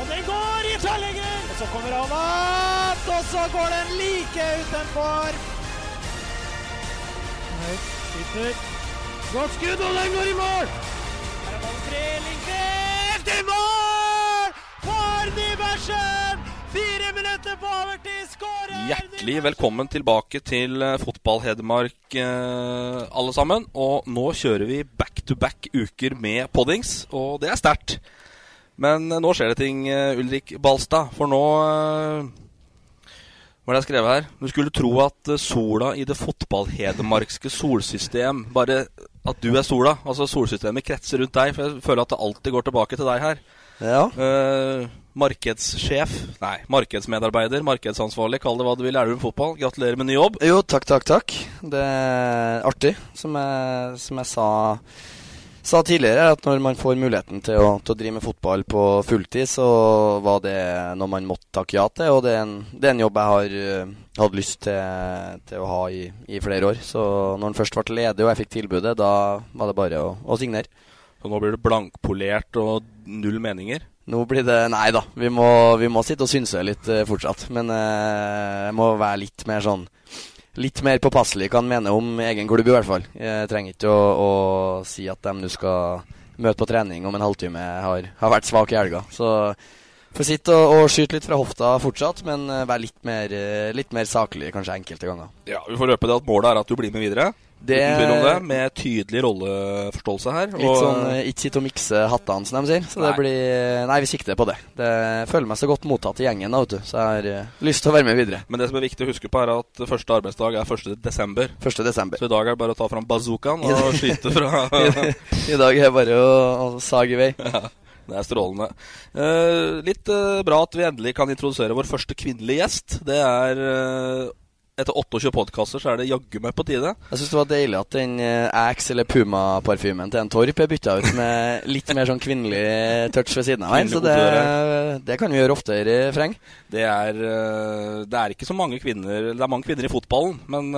Og den går i tverrlegger! Og så kommer han opp, og så går den like utenfor. Høyt, sitter. Godt skudd, og den går i mål! Her er ballen fri, Lindqvist i mål! For Nybergsen! Fire minutter på overtid, skårer Hjertelig velkommen tilbake til eh, Fotball-Hedmark, eh, alle sammen. Og nå kjører vi back to back uker med poddings, og det er sterkt. Men eh, nå skjer det ting, eh, Ulrik Balstad. For nå eh, Hva er det jeg skrev her? Du skulle tro at sola i det fotball-hedmarkske solsystem Bare at du er sola. Altså solsystemet kretser rundt deg. For jeg føler at det alltid går tilbake til deg her. Ja. Uh, markedssjef, nei, markedsmedarbeider, markedsansvarlig, kall det hva du vil, er du med fotball. Gratulerer med ny jobb. Jo, takk, takk, takk. Det er artig. Som jeg, som jeg sa, sa tidligere, at når man får muligheten til å, til å drive med fotball på fulltid, så var det noe man måtte takke ja til. Og det er en, det er en jobb jeg har uh, hatt lyst til, til å ha i, i flere år. Så når den først ble ledig og jeg fikk tilbudet, da var det bare å, å signere. Så nå blir det blankpolert og null meninger. Nå blir det Nei da, vi må, vi må sitte og synse litt eh, fortsatt. Men eh, jeg må være litt mer sånn Litt mer påpasselig hva han mener om egen klubb, i hvert fall. Jeg trenger ikke å, å si at de du skal møte på trening om en halvtime har, har vært svak i helga. Så får sitte og, og skyte litt fra hofta fortsatt, men eh, være litt mer, eh, litt mer saklig kanskje enkelte ganger. Ja, Vi får røpe det at målet er at du blir med videre. Det- det, Med tydelig rolleforståelse her. Litt sånn eh, ikke sitte og mikse hattene, som de sier. Så det blir Nei, vi sikter på det. det føler meg så godt mottatt i gjengen, da, vet du. Så jeg har lyst til å være med videre. Men det som er viktig å huske på, er at første arbeidsdag er 1. desember. 1. desember. Så i dag er det bare å ta fram bazookaen og skyte fra I dag er det bare å, å sage i vei. Ja, det er strålende. Uh, litt uh, bra at vi endelig kan introdusere vår første kvinnelige gjest. Det er uh, Etter 28 podkaster så er det jaggu meg på tide. Jeg syns det var deilig at den Axe eller Puma-parfymen til en Torp er bytta ut med litt mer sånn kvinnelig touch ved siden av her. Så det, det kan vi gjøre oftere, Freng. Det er, det er ikke så mange kvinner Det er mange kvinner i fotballen, men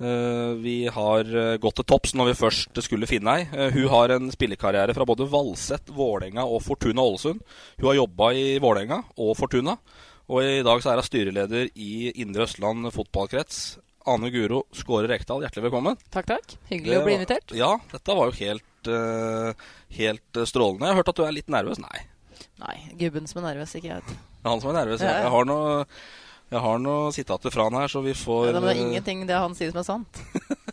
vi har eh, gått til topps når vi først skulle finne ei. Eh, hun har en spillekarriere fra både Valset, Vålerenga og Fortuna Ålesund. Hun har jobba i Vålerenga og Fortuna, og i dag så er hun styreleder i Indre Østland fotballkrets. Ane Guro Skåre Rekdal, hjertelig velkommen. Takk, takk. Hyggelig Det å bli invitert. Ja, dette var jo helt, eh, helt eh, strålende. Jeg har hørt at du er litt nervøs. Nei, Nei, gubben som er nervøs, ikke jeg. det er han som er nervøs. Ja. Jeg har noe, jeg har noen sitater fra han her, så vi får Ja, det var eh, ingenting det han sier som er sant.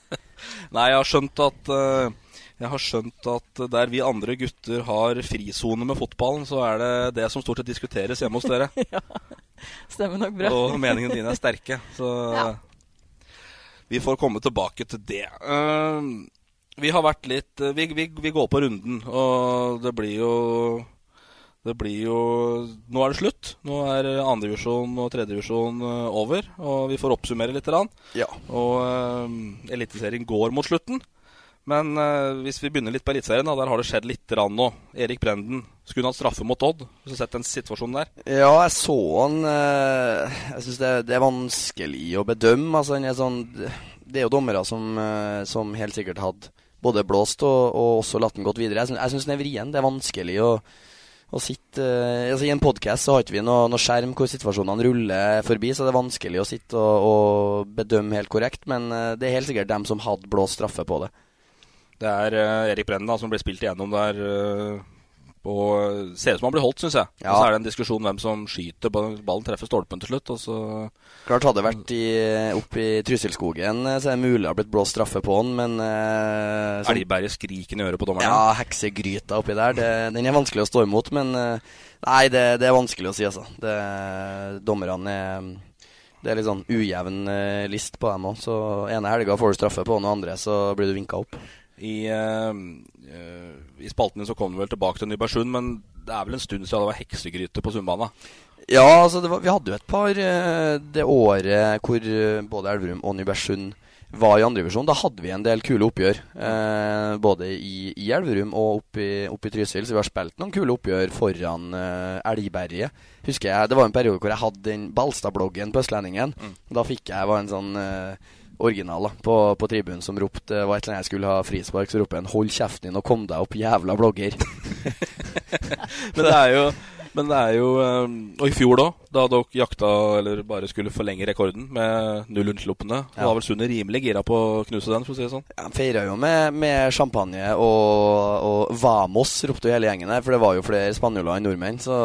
Nei, jeg har skjønt at eh, Jeg har skjønt at der vi andre gutter har frisone med fotballen, så er det det som stort sett diskuteres hjemme hos dere. Stemmer nok bra. Og meningene dine er sterke. Så Ja. vi får komme tilbake til det. Uh, vi har vært litt vi, vi, vi går på runden, og det blir jo det blir jo Nå er det slutt. Nå er andredivisjon og tredjedivisjon over. Og vi får oppsummere litt. Ja. Og uh, Eliteserien går mot slutten. Men uh, hvis vi begynner litt på Eliteserien, der har det skjedd litt nå. Erik Brenden skulle hatt straffe mot Odd. Hvis du har sett den situasjonen der? Ja, jeg så han Uh, Jeg syns det, det er vanskelig å bedømme. Altså, sånn, det er jo dommere som, eh, som helt sikkert hadde både blåst og, og også latt den gått videre. Jeg syns- Jeg syns den er vrien. Det er vanskelig å, å sitte eh, altså I en podkast har ikke vi noe, noe skjerm hvor situasjonene ruller forbi, så det er vanskelig å sitte og, og bedømme helt korrekt. Men eh, det er helt sikkert dem som hadde blåst straffe på det. Det er eh, Erik Brennen som ble spilt igjennom der. Og ser ut som han blir holdt, syns jeg. Ja. Og så er det en diskusjon hvem som skyter. Ballen treffer stolpen til slutt. Og så Klart Hadde det vært i, oppe i Trysilskogen, eh, så er det mulig det har blitt blåst straffe på han, men eh, sånn- Elgberget skrikende i øret på dommeren. Ja, heksegryta oppi der. Det, den er vanskelig å stå imot, men eh, Nei, det, det er vanskelig å si, altså. Det, dommerne er Det er litt sånn ujevn eh, list på dem òg. Så ene helga får du straffe på, den andre så blir du vinka opp. I, eh, I spalten din så kom du vel tilbake til Nybergsund, men det er vel en stund siden det var heksegryte på Sundbana? Ja, altså det var, vi hadde jo et par uh, det året hvor uh, både Elverum og Nybergsund var i andredivisjon. Da hadde vi en del kule oppgjør. Både i, i Elverum og oppe i, oppe i Trysil. Så vi har spilt noen kule oppgjør foran Elgberget. Husker jeg, Det var en periode hvor jeg hadde den Balstad-bloggen på Østlendingen. Da fikk jeg var en sånn original da, på, på tribunen som ropte var et eller annet jeg skulle ha frispark, så ropte en 'hold kjeften din og kom deg opp, jævla blogger'. Men det er jo men det er jo eh, Og i fjor, da, da dere jakta eller bare skulle forlenge rekorden med null unnslupne, Ja. var vel Sundet rimelig gira på å knuse den, for å si det sånn? De feira jo med, med champagne og, og Vamos, ropte jo hele gjengen her. For det var jo flere spanjoler enn nordmenn, så,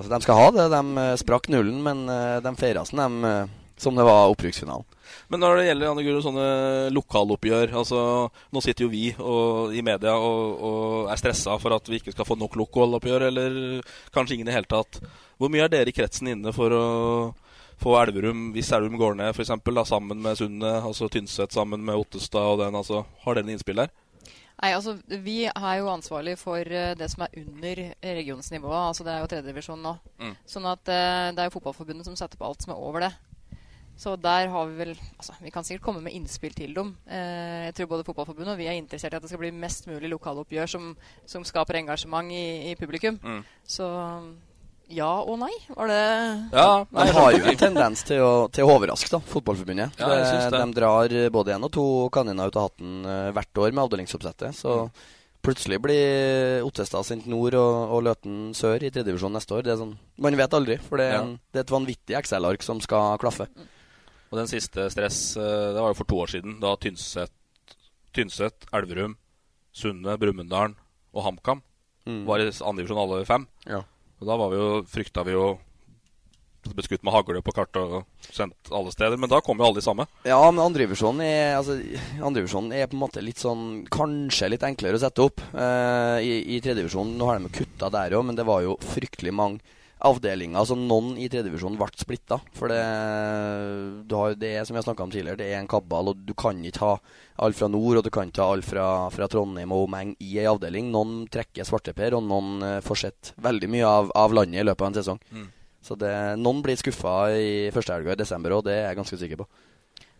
så de skal ha det. De eh, sprakk nullen, men eh, de feira som, de, eh, som det var opprykksfinalen. Men når det gjelder Anne Guro, sånne lokaloppgjør altså, Nå sitter jo vi og, i media og, og er stressa for at vi ikke skal få nok lokaloppgjør, eller kanskje ingen i hele tatt. Hvor mye er dere i kretsen inne for å få Elverum, hvis Elverum går ned f.eks., sammen med Sundet, altså Tynset sammen med Ottestad og den, altså Har dere en innspill der? Nei, altså Vi er jo ansvarlig for eh, det som er under regionsnivået. altså Det er jo tredjedivisjon nå. Mm. Sånn at eh, det er jo Fotballforbundet som setter på alt som er over det. Så der har vi vel altså Vi kan sikkert komme med innspill til dem. Eh, jeg tror både Fotballforbundet og vi er interessert i at det skal bli mest mulig lokaloppgjør som, som skaper engasjement i, i publikum. Mm. Så ja og nei, var det Ja, De har jo en tendens til å, til å overraske, da, Fotballforbundet. Ja, jeg synes det. De drar både én og to kaniner ut av hatten eh, hvert år med avdelingsoppsettet. Så Mm. plutselig blir Ottestad sendt nord og, og Løten sør i tredjedivisjon neste år. Det er sånn, Man vet aldri, for det er, Ja. en, det er et vanvittig Excel-ark som skal klaffe. Og den siste stress, eh, det var jo for to år siden, da Tynset, Tynset Elverum, Sunne, Brumunddal og HamKam Mm. var i andredivisjon alle fem. Ja. Og da var vi jo, frykta vi jo ble skutt med hagle på kartet og sendt alle steder. Men da kom jo alle de samme. Ja, men andredivisjonen er, altså, er på en måte litt sånn Kanskje litt enklere å sette opp. Eh, I i tredjedivisjonen Nå har de kutta der òg, men det var jo fryktelig mange avdelinger. Altså noen i tredjevisjonen, ble splitta. For det, du har, det er som har snakka om tidligere, det er en kabal, og du kan ikke ha alt fra nord, og du kan ikke ha alt fra, fra Trondheim og omheng i ei avdeling. Noen trekker svarteper, og noen eh, får sett veldig mye av, av landet i løpet av en sesong. Mm. Så det, noen blir skuffa i første helga i desember òg, det er jeg ganske sikker på.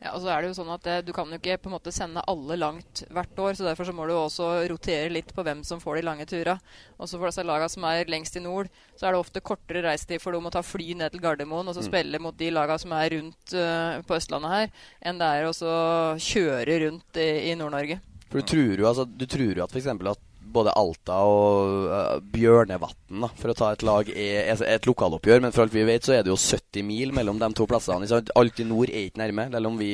Ja, og så er det jo sånn at eh, Du kan jo ikke på en måte sende alle langt hvert år. så Derfor så må du også rotere litt på hvem som får de lange turene. Også for disse lagene som er lengst i nord, så er det ofte kortere reisetid for dem å ta fly ned til Gardermoen og så Mm. spille mot de lagene som er rundt uh, på Østlandet her, enn det er å kjøre rundt i, i Nord-Norge. For du tror jo, altså, du tror jo at f.eks. at både Alta og uh, Bjørnevatn, da, for å ta et lag, er, er et lokaloppgjør. Men for alt vi vet, så er det jo 70 mil mellom de to plassene. Alt i nord er ikke nærme, selv om vi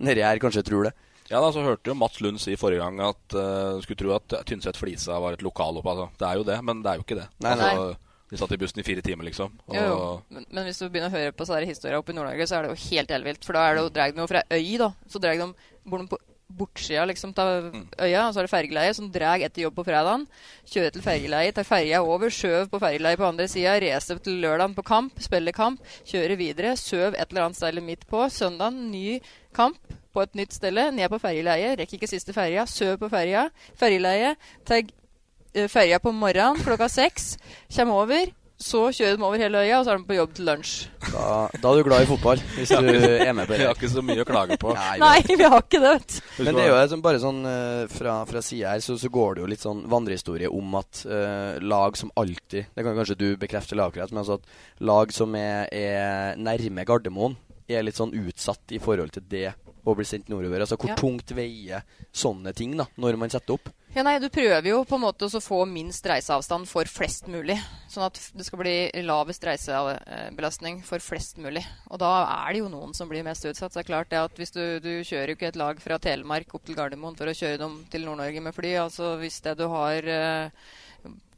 nedi her kanskje tror det. Ja, da, så hørte jo Mats Lund si forrige gang at uh, skulle tro at Tynset-Flisa var et lokalopp. Altså. Det er jo det, men det er jo ikke det. Nei, nei. Altså, de satt i bussen i fire timer, liksom. Og, Jo, jo. Men, men hvis du begynner å høre på sånne historier oppe i Nord-Norge, så er det jo helt ellevilt. For da er det jo de jo fra øy, da. Så drar de bor de på bortsida liksom, av øya, og så er det fergeleie som drar etter jobb på fredagen. Kjører til fergeleie, tar ferja over, skjøv på fergeleie på andre sida, racer til lørdagen på kamp, spiller kamp, kjører videre, søv et eller annet sted midt på. Søndagen ny kamp på et nytt sted, ned på fergeleie, rekker ikke siste ferja, søv på ferja, fergeleie, tar eh, ferja på morgenen klokka seks, kommer over. Så kjører de over hele øya, og så er de på jobb til lunsj. Da, da er du glad i fotball, hvis du er med på det. Vi har ikke så mye å klage på. Nei, vi har ikke det, vet du. Men det er jo bare sånn eh, fra, fra sida her, så, så går det jo litt sånn vandrehistorie om at uh, lag som alltid Det kan kanskje du bekrefte, lagkrets, men altså at lag som er, er nærme Gardermoen, er litt sånn utsatt i forhold til det å bli sendt nordover. Altså hvor Ja. tungt veier sånne ting da, når man setter opp. Ja, nei, Du prøver jo på en måte å få minst reiseavstand for flest mulig. Sånn at det skal bli lavest reisebelastning for flest mulig. Og da er det jo noen som blir mest utsatt. Så det er klart det at hvis du, du kjører jo ikke et lag fra Telemark opp til Gardermoen for å kjøre dem til Nord-Norge med fly. Altså hvis det du har uh,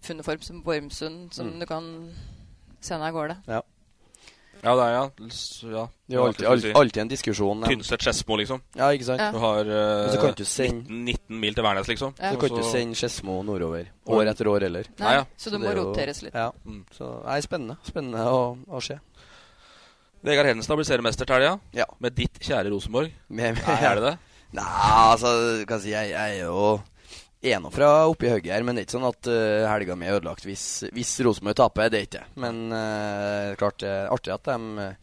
funnet form som Vormsund, som Mm. du kan sende av gårde. Ja. Ja, det er ja. ja. Det er alltid, alltid, alltid en diskusjon. ja. Tynset-Skedsmo, liksom. Ja, ikke sant? Ja. Du har uh, så kan du send... 19, 19 mil til Værnes, liksom. Ja. Så kan du ikke sende Skedsmo nordover år etter år heller. Nei, ja. Så det må jo- roteres litt. Ja. Mm. Så nei, spennende. Spennende å, å se. Vegard Hedenstad blir seriemester til helga. Ja. Med ditt kjære Rosenborg. Med, Nei, er det det? Nei, altså, kan jeg si, jeg, jeg er jo er nå fra oppi hugget her, men det er ikke sånn at uh, helga mi er ødelagt hvis, hvis Rosenborg taper. Det er ikke det. Men uh, klart det er artig at de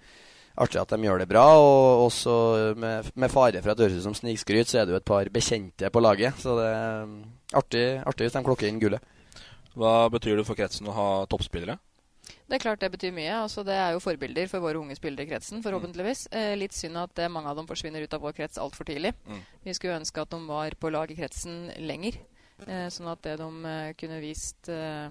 Artig at de gjør det bra, og også med, med fare for at det høres ut som snikskryt, så er det jo et par bekjente på laget. Så det er artig, artig hvis de klokker inn gullet. Hva betyr det for kretsen å ha toppspillere? Det er klart det betyr mye. altså Det er jo forbilder for våre unge spillere i kretsen, forhåpentligvis. Eh, litt synd at eh, mange av dem forsvinner ut av vår krets altfor tidlig. Mm. Vi skulle ønske at de var på lag i kretsen lenger, eh, sånn at det de eh, kunne vist eh,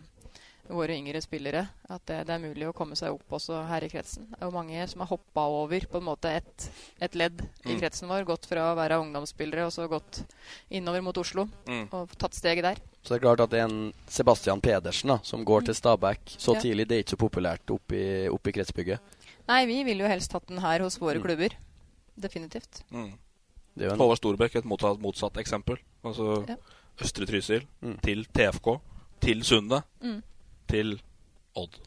våre yngre spillere at det, det er mulig å komme seg opp også her i kretsen. Det er jo mange som har hoppa over på en måte et, et ledd i Mm. kretsen vår. Gått fra å være ungdomsspillere og så gått innover mot Oslo Mm. og tatt steget der. Så det er klart at en Sebastian Pedersen da, som går til Stabæk så Ja. tidlig. Det er ikke så populært oppi, oppi kretsbygget. Nei, vi ville jo helst hatt den her hos våre Mm. klubber. Definitivt. Mm. Det er jo en, Håvard Storbekk, et motsatt, motsatt eksempel. Altså Ja. Østre Trysil Mm. til TFK, til Sundet, Mm. til Odd.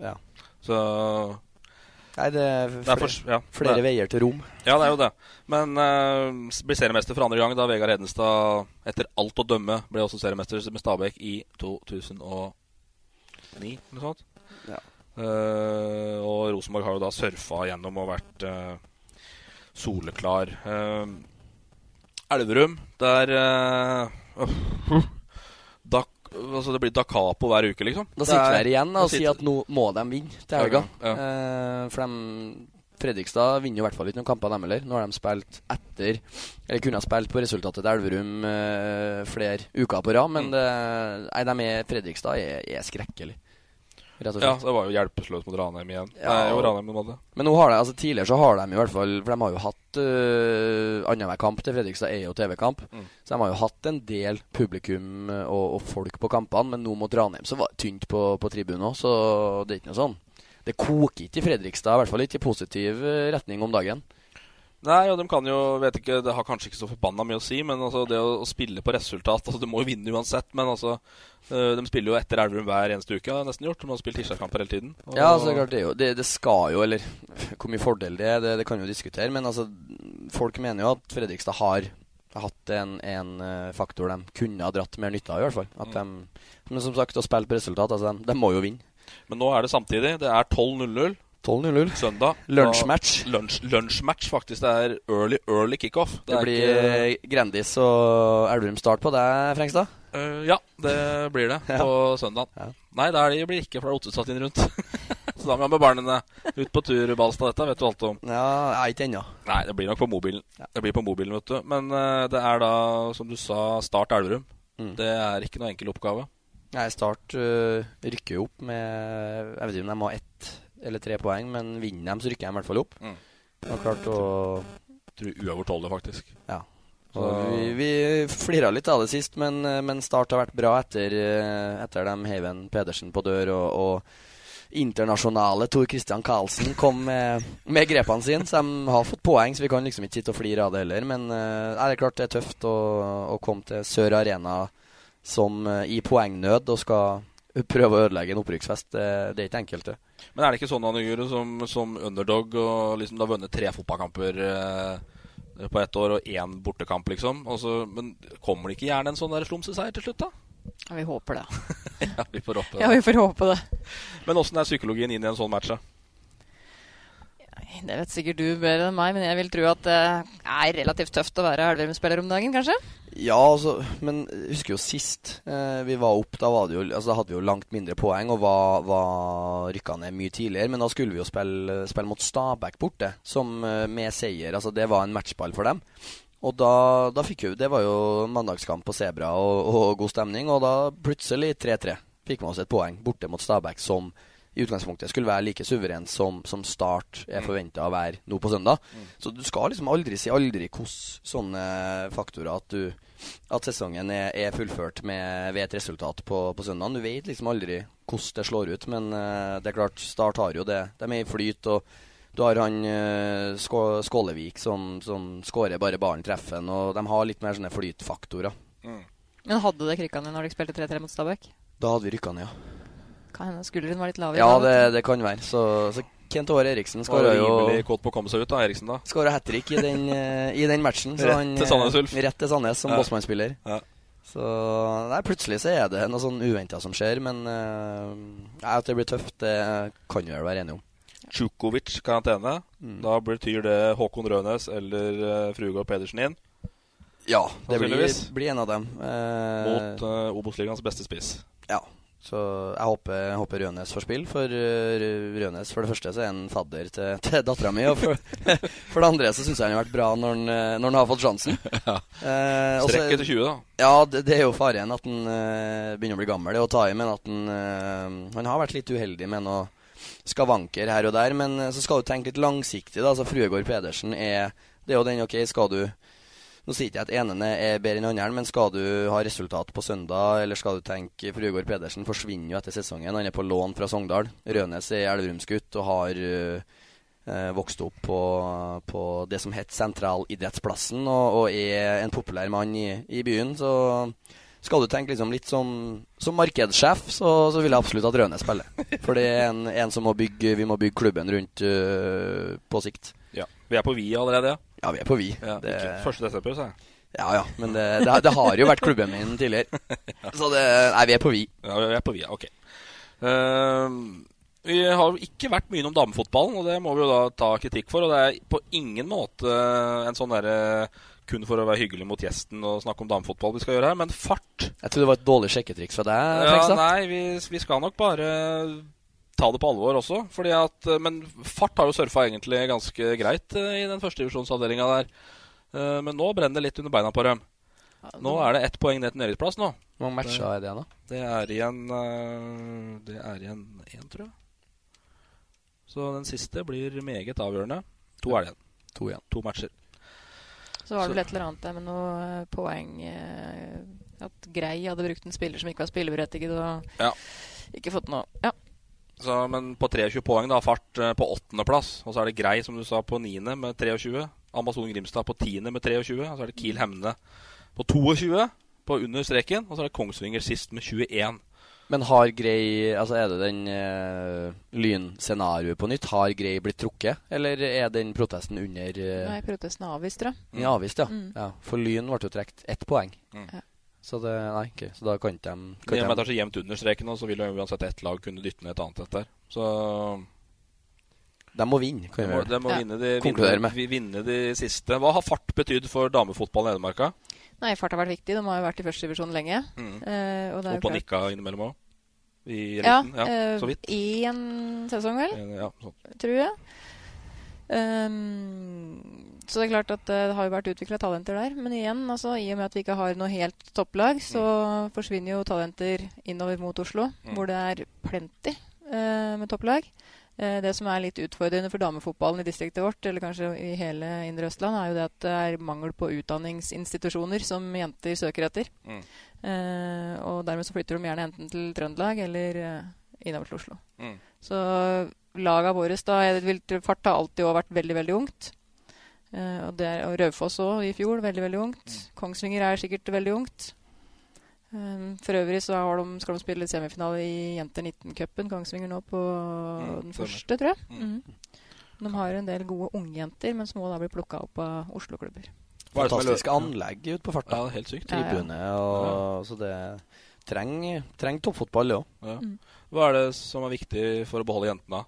ja. Så Nei, det er det er for, ja, flere det, veier til rom. ja, det er jo det. Men uh, blir seriemester for andre gang da Vegard Hedenstad etter alt å dømme ble også seriemester med Stabæk i 2009, eller noe sånt. Ja. Uh, og Rosenborg har jo da surfa gjennom og vært uh, soleklar. Eh, Elverum, der uh, da, altså Det blir da capo hver uke, liksom. Da sitter vi er- her igjen da, da og sier at nå må de vinne til helga. Ja. Uh, for de, Fredrikstad vinner jo i hvert fall ikke noen kamper, dem heller. Nå har de spilt etter Eller kunne ha spilt på resultatet til Elverum uh, flere uker på rad, men Mm. det, nei, de er, Fredrikstad er, er skrekkelig. Rett og Ja, det var jo hjelpeløst mot Ranheim igjen. Ja, Nei, jo, Ranheim de hadde. Men nå har de, altså tidligere så har de i hvert fall For de har jo hatt uh, annenhver kamp til Fredrikstad er jo TV-kamp. Mm. Så de har jo hatt en del publikum eh, og, og folk på kampene, men nå mot Ranheim så var det tynt på, på tribunen òg, så det er ikke noe sånn. Det koker ikke i Fredrikstad, i hvert fall ikke i positiv eh, retning om dagen. Nei, og de kan jo vet ikke, Det har kanskje ikke så forbanna mye å si, men altså det å, å spille på resultat altså Du må jo vinne uansett, men altså øh, De spiller jo etter Elverum hver eneste uke, har nesten gjort. De har spilt tirsdagskamper hele tiden. Og- Ja, altså, klart det er jo det, det skal jo, eller hvor mye fordel det er, det, det kan jo diskutere. Men altså, folk mener jo at Fredrikstad har hatt en, en eh, faktor de kunne ha dratt mer nytte av, i hvert fall. At de, men som sagt, å spille på resultat, altså, de, de må jo vinne. Men nå er det samtidig. Det er 12-0-0 12-0-0. søndag. Lunsjmatch. Lunsjmatch, faktisk. Det er early, early kickoff. Det det blir ikke- Grendis Grandis og Elverum start på deg, Frengstad. Uh, ja, det blir det Ja. på søndag. Ja. Nei, det det blir ikke, for det er Ottestad inn rundt. Så da må jeg med barna ut på tur, Balstad. Dette vet du alt om. Ja, jeg ikke ennå. Nei, det blir nok på mobilen. Det blir på mobilen, vet du. Men uh, det er da, som du sa, Start Elverum. Mm. Det er ikke noe enkel oppgave. Nei, Start uh, rykker jo opp med Jeg vet ikke om de har ett eller tre poeng, men vinner de, så rykker de i hvert fall opp. Mm. Og klart å Tror uavgjort holder, faktisk. Ja. Vi vi flira litt av det sist, men, men Start har vært bra etter, eh, etter de heiv Pedersen på dør, og, og internasjonale Tor Christian Karlsen kom med, med grepene sine. Så de har fått poeng, så vi kan liksom ikke sitte og flire av det heller. Men eh, det er klart det er tøft å, å komme til Sør Arena som eh, i poengnød og skal prøve å ødelegge en opprykksfest. Det, det er ikke enkelt, det. Men er det ikke sånn han gjør som, som underdog og liksom da vunnet tre fotballkamper eh, på ett år og én bortekamp, liksom? Også, men kommer det ikke gjerne en sånn der slumseseier til slutt, da? Ja, vi håper det. ja, vi får håpe Ja, vi får håpe det. Men åssen er psykologien inn i en sånn match, da? Det vet sikkert du bedre enn meg, men jeg vil tro at det er relativt tøft å være Elverum-spiller om dagen, kanskje? Ja, altså, men jeg husker jo sist eh, vi var opp, da, var jo, altså, da hadde vi jo langt mindre poeng og var, var rykka ned mye tidligere. Men da skulle vi jo spille, spille mot Stabæk borte, som eh, med seier. Altså, det var en matchball for dem. Og da, da fikk vi Det var jo mandagskamp på Sebra og, og god stemning, og da plutselig 3-3. Fikk vi oss et poeng borte mot Stabæk som i utgangspunktet skulle være like suveren som, som Start er forventa å være nå på søndag. Mm. Så du skal liksom aldri si aldri hvordan sånne faktorer at, du, at sesongen er, er fullført med, ved et resultat på, på søndag. Du vet liksom aldri hvordan det slår ut, men uh, det er klart, Start har jo det. De er i flyt. og du har han uh, Skålevik som, som skårer bare ballen treffer, og de har litt mer sånne flytfaktorer. Men hadde det krykka ned når dere spilte 3-3 mot Stabæk? Da hadde vi rykka ned, ja. Kan hende skulderen var litt lavere? Ja, det, det kan være. Så, så Kent Åre Eriksen skåra jo rimelig kåt på å komme seg ut, da, Eriksen, da. Skåra hat trick i, den, eh, i den matchen. så Rett han, til Sandnes eh, Ulf. Rett til Sandnes som Ja. Bossmann-spiller. Ja. Så nei, plutselig så er det noe sånn uventa som skjer, men uh, at det blir tøft, det kan vi vel være enige om. Tsjukovic karantene. Mm. Da betyr det Håkon Rønes eller uh, Frugård Pedersen inn. Ja, det blir, blir en av dem. Uh, Mot uh, Obos-ligaens beste spiss. Ja. Så jeg håper, jeg håper Rønes får spille. For uh, Rønes for det første så er han fadder til, til dattera mi. Og for, for det andre så syns jeg han har vært bra når han, eh, når han har fått sjansen. Ja. Eh, Strekk etter 20, da. Ja, det, det er jo faren at han eh, begynner å bli gammel. Det å ta i, men at han eh, Han har vært litt uheldig med noe skavanker her og der. Men eh, så skal du tenke litt langsiktig. da, altså Fruegård Pedersen er Det er jo den, ok, skal du nå sier ikke jeg at ene er bedre enn andre, men skal du ha resultat på søndag, eller skal du tenke Frugård Pedersen forsvinner jo etter sesongen. Han er på lån fra Sogndal. Rønes er Elverumsgutt og har øh, øh, vokst opp på, på det som het Sentralidrettsplassen, og, og er en populær mann i, i byen. Så skal du tenke liksom litt som, som markedssjef, så, så vil jeg absolutt at Rønes spiller. For det er en, en som må bygge, vi må bygge klubben rundt uh, på sikt. Ja. Vi er på vi allerede, ja. Ja, vi er på vi. ja Det- ikke Første desember, sa jeg. Ja ja, men det, det, det har jo vært klubben min tidligere. Så det Nei, vi er på vi. Ja, vi er på vi, ja. Ok. Uh, vi har jo ikke vært mye innom damefotballen, og det må vi jo da ta kritikk for. Og det er på ingen måte en sånn derre kun for å være hyggelig mot gjesten og snakke om damefotball vi skal gjøre her, men fart Jeg tror det var et dårlig sjekketriks fra deg. Ja, nei, vi, vi skal nok bare ta det på alvor også. Fordi at, men fart har jo surfa egentlig ganske greit eh, i den første divisjonsavdelinga der. Eh, Men nå brenner det litt under beina på dem. Nå er det ett poeng ned til nedrykksplass nå. Hvor mange matcher er det igjen, da? Det er igjen eh, Det er igjen én, tror jeg. Så den siste blir meget avgjørende. To er det igjen. To igjen. To matcher. Så var det vel et eller annet der med noe eh, poeng eh, At Grei hadde brukt en spiller som ikke var spilleberettiget, og Ja. ikke fått noe Ja. Så, men på 23 poeng, da. Fart eh, på åttendeplass. Og så er det Grei, som du sa, på niende med 23. Amazon Grimstad på tiende med 23. Og så er det Kiel Hemne på 22, på under streken. Og så er det Kongsvinger sist med 21. Men har Grei Altså, er det den uh, lynscenarioet på nytt? Har Grei blitt trukket, eller er den protesten under uh, Nei, protesten er avvist, tror jeg. Den er avvist, ja. Mm. ja. For Lyn ble jo trukket ett poeng. Mm. Ja. Så det Nei, okay. Så da kan ikke de I kan og med at det er så jevnt under streken, så vil jo uansett ett lag kunne dytte ned et annet etter. Så de, de må vinne, kan de vi må, de må Ja. vinne, de, Konkludere vinne, med. vinne de siste. Hva har fart betydd for damefotballen i Hedmarka? Nei, fart har vært viktig. De har jo vært i førstedivisjon lenge. Mm. Eh, og det Og på nikka innimellom òg? I Ja, eliten? Ja, eh, så vidt. I en sesong, vel, Eh, Ja, sånn. tror jeg. Ehm, så det er klart at det har jo vært utvikla talenter der. Men igjen, altså, i og med at vi ikke har noe helt topplag, så forsvinner jo talenter innover mot Oslo, Mm. hvor det er plenty eh, med topplag. Eh, det som er litt utfordrende for damefotballen i distriktet vårt, eller kanskje i hele Indre Østland, er jo det at det er mangel på utdanningsinstitusjoner som jenter søker etter. Mm. Eh, og dermed så flytter de gjerne enten til Trøndelag eller eh, innover til Oslo. Mm. Så laga våre da jeg vil, Fart har alltid vært veldig, veldig ungt. Eh, og, det er, og Raufoss òg i fjor, veldig, veldig ungt. Kongsvinger er sikkert veldig ungt. Um, for øvrig så har de, skal de spille semifinale i Jenter 19-cupen, Kongsvinger nå på den første, tror jeg. Mm. Mhm. De har en del gode ungjenter, men som må da bli plukka opp av Oslo-klubber. Er er Fantastiske anlegg ute på farta. Ja, helt sykt. Ja, ja. Tribune og Så det trenger treng toppfotball, det òg. Ja. Mm. Hva er det som er viktig for å beholde jentene?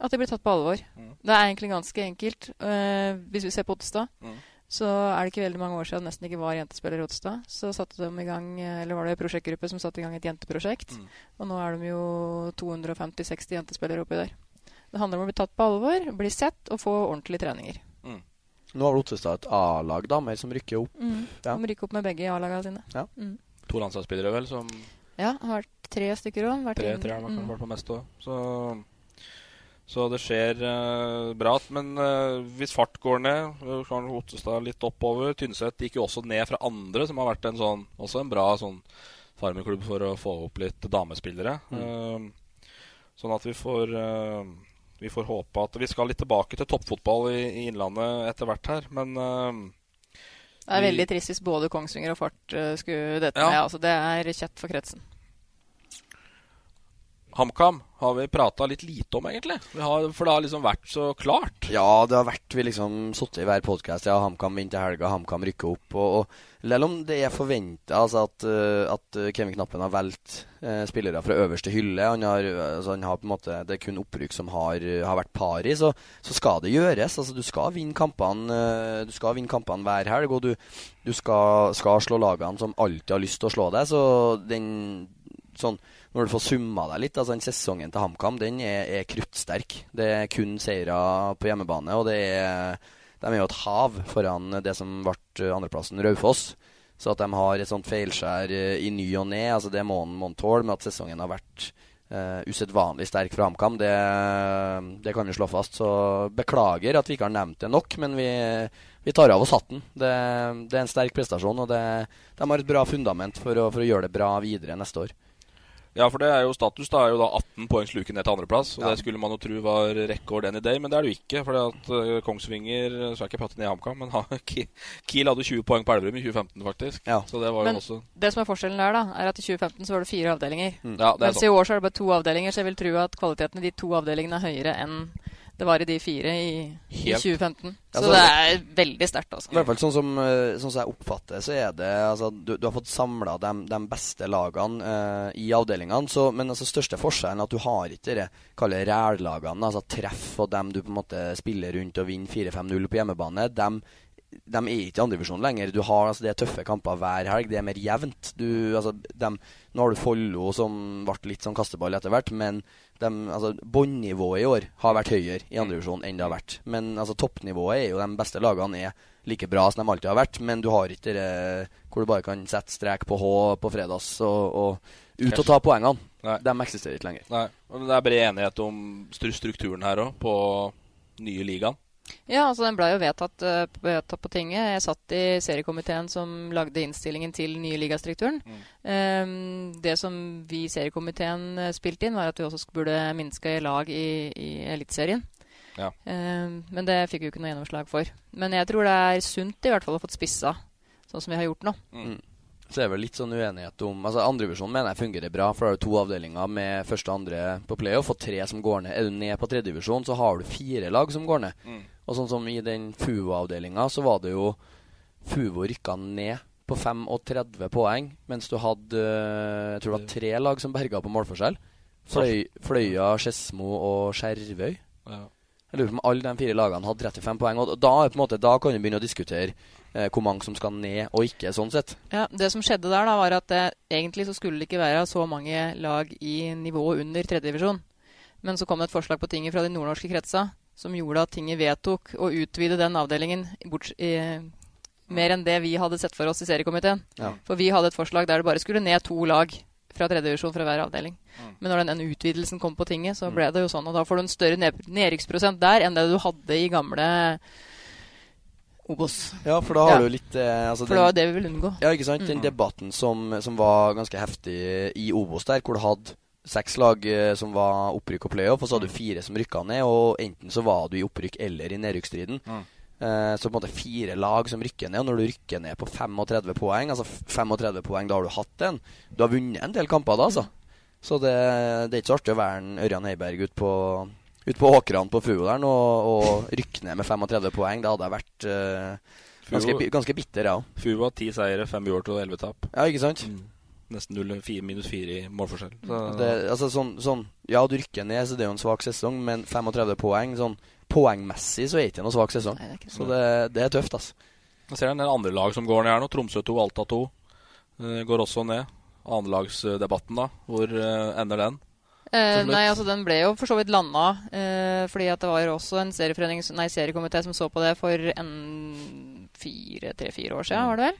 At de blir tatt på alvor. Mm. Det er egentlig ganske enkelt. Uh, hvis vi ser på Ottestad, Mm. så er det ikke veldig mange år siden det nesten ikke var jentespiller i Ottestad. Så satte de i gang, eh, eller var det en prosjektgruppe som satte i gang et jenteprosjekt. Mm. Og nå er de jo 250-60 jentespillere oppi der. Det handler om å bli tatt på alvor, bli sett og få ordentlige treninger. Mm. Nå har Ottestad et A-lag, damer, som rykker opp. Mm. Ja. De rykker opp med begge A-lagene sine. Ja. Mm. To landslagsspillere, vel, som Ja, har vært tre stykker òg. Tre, tre har mm. vært på mest òg. Så, så det skjer eh, bra. Men eh, hvis fart går ned, kan Ottestad litt oppover. Tynset gikk jo også ned fra andre, som har vært en sånn, også en bra sånn farmerklubb for å få opp litt damespillere. Mm. Eh, sånn at vi får vi får håpe at Vi skal litt tilbake til toppfotball i, i Innlandet etter hvert her, men det er veldig trist hvis både Kongsvinger og Fart skulle dette ja. med. Altså, det er kjett for kretsen. HamKam har vi prata litt lite om, egentlig. Har, for det har liksom vært så klart. Ja, det har vært vi liksom sittet i hver podkast. Ja, HamKam vinner helga, HamKam rykker opp. Og, og Selv om det er forventa altså at, uh, at, Kevin Knappen har valgt eh, spillere fra øverste hylle han har, altså han har på en måte, Det er kun opprykk som har, har vært par i, så, så, skal det gjøres. Altså, du skal vinne kampene uh, Du skal vinne kampene hver helg, og du, du skal, skal, slå lagene som alltid har lyst til å slå deg. Så den sånn når du får summa deg litt, altså sesongen til HamKam, den er, er, kruttsterk. Det er kun seire på hjemmebane, og det er, de er jo et hav foran det som ble andreplassen, Raufoss. Så at de har et sånt feilskjær eh, i ny og ne, altså det må man tåle, med at sesongen har vært uh, usedvanlig sterk for HamKam. Det, det, kan vi slå fast. Så beklager at vi ikke har nevnt det nok, men vi, vi tar av oss hatten. Det, det, er en sterk prestasjon, og det, de har et bra fundament for å, for å gjøre det bra videre neste år. Ja, for det er jo status da er jo da 18 poengs luke ned til andreplass. Og ja. det skulle man jo tro var rekord any day, men det er det jo ikke. For at uh, Kongsvinger Så er ikke pratet ned i HamKam, men Kiel hadde 20 poeng på Elverum i 2015, faktisk. Ja. Så det var men jo også det som er forskjellen der, da, er at i 2015 så var det fire avdelinger. Mm. Ja, Mens i år så er det bare to avdelinger, så jeg vil tro at kvaliteten i de to avdelingene er høyere enn det var i de fire i, i 2015. Så altså, det er veldig sterkt. Altså. I hvert fall sånn som, eh, sånn som jeg oppfatter så er det altså, du, du, har fått samla de, de, beste lagene uh, i avdelingene. Så, men altså, største forskjellen er at du har ikke det kaller rælagene, altså treff og dem du på en måte spiller rundt og vinner 4-5-0 på hjemmebane. Dem de er ikke i andredivisjon lenger. Du har, altså, det er tøffe kamper hver helg. Det er mer jevnt. Du, altså, de, nå har du Follo som ble litt sånn kasteball etter hvert, men altså, båndnivået i år har vært høyere i andredivisjon enn det har vært. Men altså, toppnivået er jo de beste lagene er like bra som de alltid har vært, men du har ikke det hvor du bare kan sette strek på H på fredags og, og ut og ta poengene. Nei. De eksisterer ikke lenger. Nei. Og det er bred enighet om strukturen her òg, på nye ligaen. Ja, altså den ble jo vedtatt, uh, vedtatt, på tinget. Jeg satt i seriekomiteen som lagde innstillingen til nye ligastrukturen. Mm. Um, det som vi i seriekomiteen uh, spilte inn, var at vi også burde minske lag i, i Eliteserien. Ja. Um, men det fikk vi jo ikke noe gjennomslag for. Men jeg tror det er sunt i hvert fall å få spissa sånn som vi har gjort nå. Mm. Så er det vel litt sånn uenighet om Altså Andredivisjonen mener jeg fungerer bra, for da har du to avdelinger med første og andre på playoff, og tre som går ned. Er du ned på tredjedivisjon, så har du fire lag som går ned. Mm. Og sånn som i den FUVO-avdelinga, så var det jo FUVO rykka ned på 35 poeng, mens du hadde eh, jeg tror det var tre lag som berga på målforskjell. Fløy, Fløya, Skedsmo og Skjervøy. Ja. Jeg lurer på om alle de fire lagene hadde 35 poeng. Og da, måte, da kan du begynne å diskutere eh, hvor mange som skal ned og ikke. sånn sett. Ja, Det som skjedde der, da, var at eh, egentlig så skulle det ikke være så mange lag i nivået under tredjedivisjon. Men så kom det et forslag på tinget fra de nordnorske kretsa som gjorde at tinget vedtok å utvide den avdelingen bort, eh, mer enn det vi hadde sett for oss i seriekomiteen. Ja. For vi hadde et forslag der det bare skulle ned to lag fra tredje divisjon fra hver avdeling. Mm. Men når den utvidelsen kom på tinget, så ble det jo sånn. Og da får du en større nedrykksprosent der enn det du hadde i gamle Obos. Ja, for da har ja. du litt eh, altså For det var det vi ville unngå. Ja, ikke sant. Den mm. debatten som, som, var ganske heftig i Obos der, hvor du hadde seks lag eh, som var opprykk og playoff, og så hadde du mm. fire som rykka ned. Og enten så var du i opprykk eller i nedrykksstriden. Mm. Eh, så på en måte fire lag som rykker ned. Og når du rykker ned på 35 poeng, altså 35 poeng, da har du hatt en. Du har vunnet en del kamper da, altså. Så det, det er ikke så artig å være en Ørjan Heiberg ute på, ut på åkrene på Fuo der og, og rykke ned med 35 poeng. Det hadde jeg vært uh, ganske, ganske bitter, jeg ja. òg. Fuo har ti seire, fem uavgjort og elleve tap. Ja, ikke sant? Mm nesten 0, 4, minus 4 i målforskjell. Det, altså sånn, sånn, ja, du rykker ned, så det er jo en svak sesong, men 35 poeng sånn poengmessig så er det ikke noen svak sesong. Nei, det så det, det, er tøft, altså. Jeg ser en del andre lag som går ned her nå. Tromsø 2, Alta 2 uh, går også ned. Annenlagsdebatten, da. Hvor uh, ender den? Eh, nei, altså den ble jo for så vidt landa. Eh, Eh, fordi at det var også en serieforening, nei, seriekomité som så på det for en fire, tre-fire år siden, var det vel.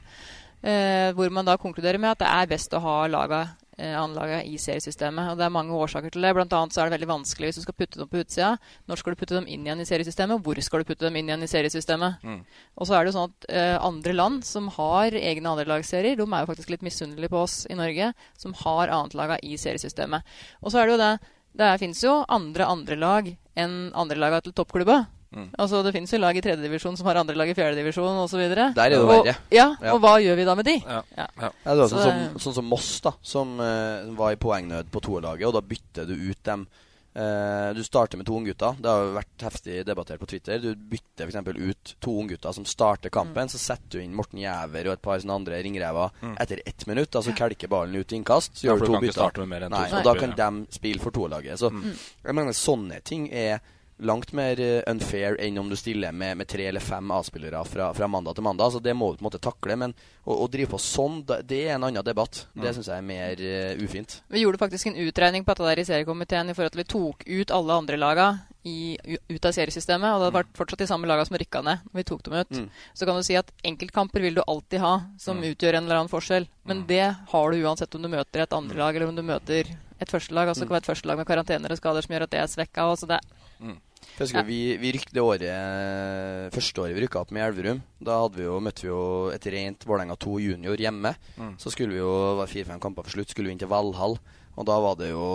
Eh, hvor man da konkluderer med at det er best å ha laga eh, anlaget i seriesystemet. Og det er mange årsaker til det. Blant annet så er det veldig vanskelig hvis du skal putte dem på utsida. Når skal du putte dem inn igjen i seriesystemet, og hvor skal du putte dem inn igjen i seriesystemet? Mm. Og så er det jo sånn at eh, andre land som har egne andrelagsserier, de er jo faktisk litt misunnelige på oss i Norge som har annetlaga i seriesystemet. Og så er det jo det Det finnes jo andre andrelag enn andrelaga til toppklubba. Mm. Altså Det finnes jo lag i tredjedivisjon som har andre lag i fjerdedivisjon osv. Der er det og, verre. ja, Ja. og hva gjør vi da med de? Ja. Ja. Ja, det var Så sånn, som, sånn som Moss, da, som uh, var i poengnød på toerlaget, og da bytter du ut dem. Uh, du starter med to unggutter. Det har jo vært heftig debattert på Twitter. Du bytter f.eks. ut to unggutter som starter kampen. Så setter du inn Morten Jæver og et par sånne andre ringrever Mm. etter ett minutt. Altså kelker ballen ut i innkast. Så Ja, gjør du to bytter. to Nei, og da kan de spille for toerlaget. Så Mm. jeg mener sånne ting er langt mer eh, unfair enn om du stiller med, med tre eller fem A-spillere fra, fra mandag til mandag. Så det må du på en måte takle. Men å, å drive på sånn, det er en annen debatt. Det Mm. syns jeg er mer uh, ufint. Vi gjorde faktisk en utregning på dette der i seriekomiteen i forhold til at vi tok ut alle andre laga i, ut av seriesystemet. Og det hadde vært fortsatt de samme laga som rykka ned når vi tok dem ut. Mm. Så kan du si at enkeltkamper vil du alltid ha som utgjør en eller annen forskjell. Men det har du uansett om du møter et andre lag eller om du møter et førstelag. Altså det kan være et førstelag med karantener og skader som gjør at det er svekka. Altså det, Jeg husker vi, vi rykte det året eh, første året vi rykka opp med Elverum. Da hadde vi jo, møtte vi jo et rent Vålerenga 2 junior hjemme. Mm. Så skulle vi jo være fire-fem kamper for slutt, skulle vi inn til Valhall. Og da var det jo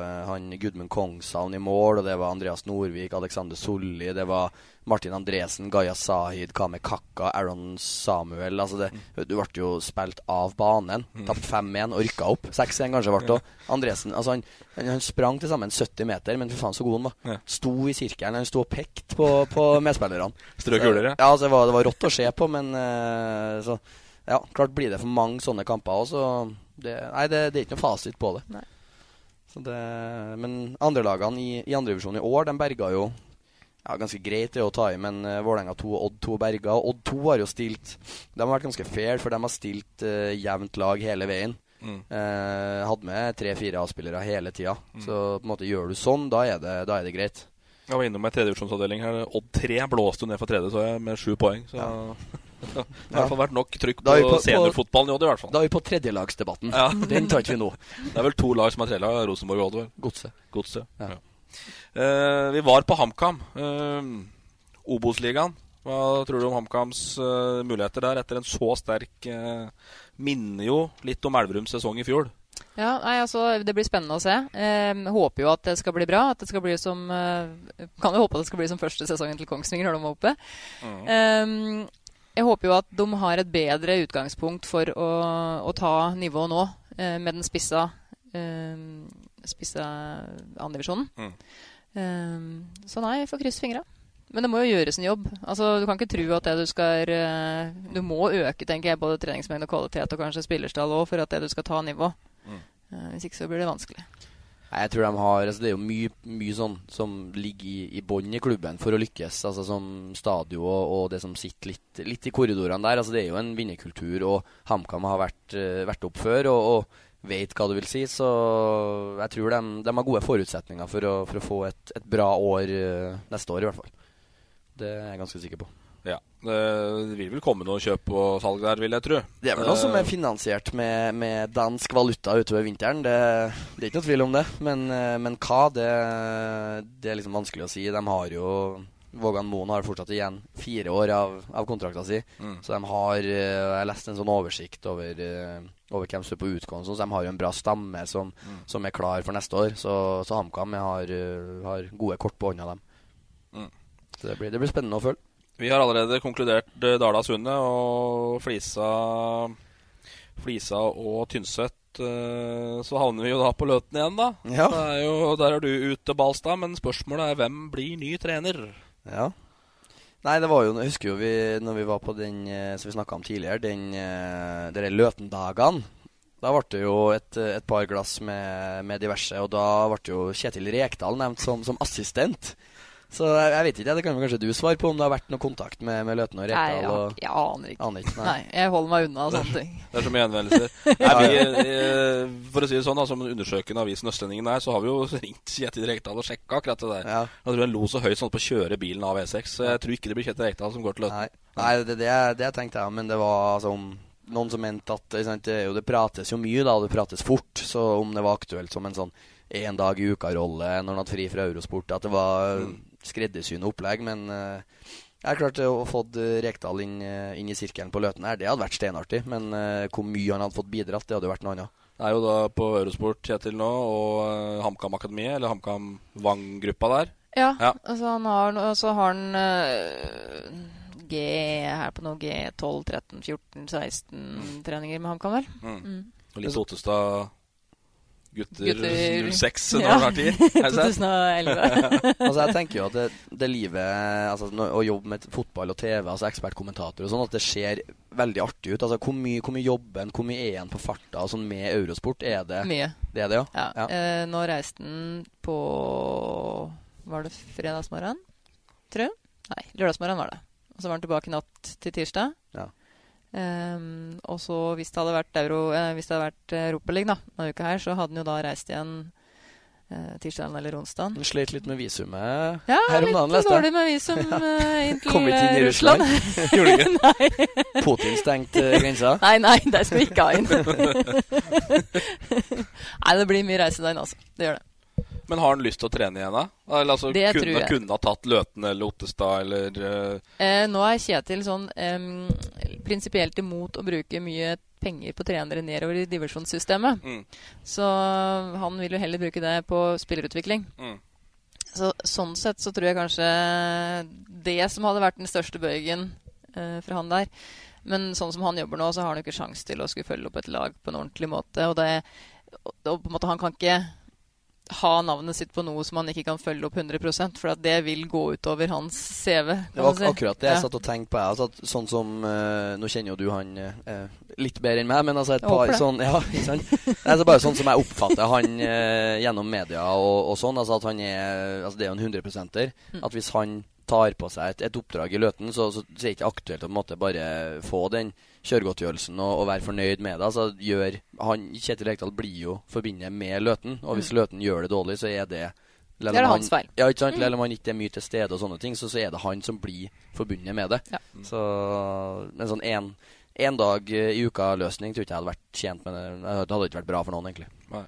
eh, han Gudmund Kongshavn i mål, og det var Andreas Norvik, Alexander Solli, det var Martin Andresen, Gaya Sahid, Kame Kakka, Aaron Samuel. Altså det, du ble jo spilt av banen. Tapt 5-1 og rykka opp. 6-1 kanskje ble det. òg. Andresen altså han, han, sprang til sammen 70 meter, men fy faen så god han var. Sto i sirkelen, han sto og pekte på, på medspillerne. Strøk huler, ja. Ja, altså, det, var, det var rått å se på, men eh, så Ja, klart blir det for mange sånne kamper òg, så det, Nei, det, det er ikke noe fasit på det. Nei. Så det men andrelagene i, i andredivisjon i år, de berga jo ja, ganske greit det å ta i, men uh, Vålerenga 2 og Odd 2 berga. Og Odd 2 har jo stilt De har vært ganske fair, for de har stilt uh, jevnt lag hele veien. Mm. Uh, hadde med tre-fire A-spillere hele tida. Så på en måte gjør du sånn, da er det, da er det greit. Jeg var innom ei tredjevisjonsavdeling her. Odd 3 blåste jo ned for tredje, så jeg, med sju poeng. Så det har i hvert fall vært nok trykk på, er på- seniorfotballen i Odd, i hvert fall. Da er vi på tredjelagsdebatten. Ja. Den tar ikke vi nå. Det er vel to lag som har tredjelag, Rosenborg og Odd. Godset. Godse. Ja. Ja. Uh, vi var på HamKam. Uh, Obos-ligaen. Hva tror du om HamKams uh, muligheter der etter en så sterk uh, Minner jo litt om Elverums sesong i fjor. Ja, nei, altså, Det blir spennende å se. Eh, håper jo at det skal bli bra. At det skal bli som, eh, kan jo håpe at det skal bli som første sesongen til Kongsvinger når de var oppe. Eh, jeg håper jo at de har et bedre utgangspunkt for å, å ta nivået nå, eh, med den spissa, eh, spissa andredivisjonen. Mm. Eh, så nei, jeg får krysse fingra. Men det må jo gjøres en jobb. Altså, Du kan ikke tro at det du skal eh, Du må øke tenker jeg, både treningsmengde og kvalitet og kanskje spillerstall òg for at det du skal ta nivå. Mm. Eh, hvis ikke så blir det vanskelig. Nei, jeg tror de har altså Det er jo mye, mye sånn som ligger i, i bånn i klubben for å lykkes. Altså Som stadion og, og det som sitter litt, litt i korridorene der. Altså Det er jo en vinnerkultur, og HamKam har vært, eh, vært opp før og, og vet hva det vil si. Så jeg tror de, de har gode forutsetninger for å, for å få et, et bra år eh, neste år, i hvert fall. Det er jeg ganske sikker på. Det vil vel komme noe kjøp og salg der, vil jeg tro. Det er vel noe som Eh, er finansiert med, med dansk valuta utover vinteren. Det, det er ikke noe tvil om det. Men, eh, men hva, det, det er liksom vanskelig å si. De har jo Vågan Moen har fortsatt igjen fire år av, av kontrakta si. Mm. Så de har eh, Jeg leste en sånn oversikt over, eh, over hvem som er på utgående. Så de har jo en bra stamme som, Mm. som er klar for neste år. Så, så HamKam har, eh, har gode kort på hånda, dem. Mm. Så det blir, det blir spennende å følge. Vi har allerede konkludert eh, Dala Sundet og Flisa Flisa og Tynset. eh, Så havner vi jo da på Løten igjen, da. Ja. Er jo, der er du ute, Balstad. Men spørsmålet er hvem blir ny trener? Ja. Nei, det var jo Jeg husker jo vi når vi var på den eh, som vi snakka om tidligere, den derre Løten-dagene. Da ble det jo et, et par glass med, med diverse, og da ble jo Kjetil Rekdal nevnt som, som assistent. Så jeg, jeg vet ikke, det kan kanskje du svare på om det har vært noe kontakt med, med Løten og Nei, jeg, jeg aner ikke. Aner ikke, nei. nei. jeg holder meg unna sånne ting. Det er så mye henvendelser. Nei, vi, eh, for å si det sånn, da, som den undersøkende avisen Østlendingen er, så har vi jo ringt Kjetil Rekdal og sjekka akkurat det der. Ja. Jeg tror han lo så høyt sånn på å kjøre bilen av E6, så jeg tror ikke det blir Kjetil Rekdal som går til Løten. Nei, nei det, det, det tenkte jeg, men det var altså om noen som mente at sant, det, jo, det prates jo mye, da, og det prates fort. Så om det var aktuelt som en sånn én dag i uka-rolle når han hadde fri fra Eurosport, at det var mm. Skreddersyende opplegg. Men uh, jeg er klart å få Rekdal inn, eh, inn, i sirkelen på Løten her, det hadde vært steinartig. Men uh, hvor mye han hadde fått bidratt, det hadde jo vært noe annet. Det er jo da på Eurosport Kjetil nå, og HamKam Akademiet, eller HamKam Vang-gruppa der. Ja, ja. Altså han har, så har han uh, G her på noe G12, 13, 14, 16 mm. treninger med HamKam, vel. Mm. Mm. Og litt Ottestad gutter, gutter 06 når ja. har tid. 2011. altså jeg tenker jo at det, det livet altså, Å jobbe med fotball og TV, altså ekspertkommentator og sånn, at det ser veldig artig ut. Altså Hvor mye, hvor mye jobber en, hvor mye er en på farta sånn med Eurosport? Er det Mye. Det er det, ja? ja. ja. Eh, nå reiste han på Var det fredagsmorgen? Tror jeg? Nei, lørdagsmorgen var det. Og så var han tilbake natt til tirsdag. Ja. Um, og så hvis det hadde vært euro eh, Hvis det hadde vært Europaliga denne uka her, så hadde han jo da reist igjen eh, tirsdag eller onsdag. Han slet litt med visumet ja, her om dagen, leste jeg. dårlig med visum ja. inn til Kom inn i Russland. Russland. Gjorde du ikke? nei. Putin stengte grensa? Nei, nei, der skal vi ikke ha inn. nei, det blir mye reise der inne, altså. Det gjør det. Men har han lyst til å trene igjen, da? Eller altså, det kunne, tror jeg. kunne ha tatt Løten eller Ottestad eller uh... eh, Nå er Kjetil sånn um, prinsipielt imot å bruke mye penger på trenere nedover i divisjonssystemet. Mm. Så han vil jo heller bruke det på spillerutvikling. Mm. Så, sånn sett så tror jeg kanskje det som hadde vært den største bøygen eh, for han der. Men sånn som han jobber nå, så har han jo ikke sjanse til å skulle følge opp et lag på en ordentlig måte. Og, det, og på en måte han kan ikke ha navnet sitt på noe som han ikke kan følge opp 100 for at det vil gå utover hans CV. Det var si. akkurat det jeg satt og tenkte på. Altså, sånn som uh, Nå kjenner jo du han uh, litt bedre enn meg, men altså et par sånn Ja, sånn. altså, bare sånn som jeg oppfatter han uh, gjennom media og, og, sånn, altså at han er Altså det er jo en 100 mm. At hvis han tar på seg et, et oppdrag i Løten, så, så, så, er det ikke aktuelt å på en måte bare få den kjøregodtgjørelsen og, og, være fornøyd med det. Altså, gjør, han, Kjetil Rekdal blir jo forbundet med Løten, og hvis mm. Løten gjør det dårlig, så er det det er hans feil. Ja, ikke sant? Mm. Eller om han ikke er mye til stede, og sånne ting, så, så er det han som blir forbundet med det. Ja. Så en sånn en, en dag i uka-løsning tror ikke jeg hadde vært tjent med det. Det hadde ikke vært bra for noen, egentlig. Nei.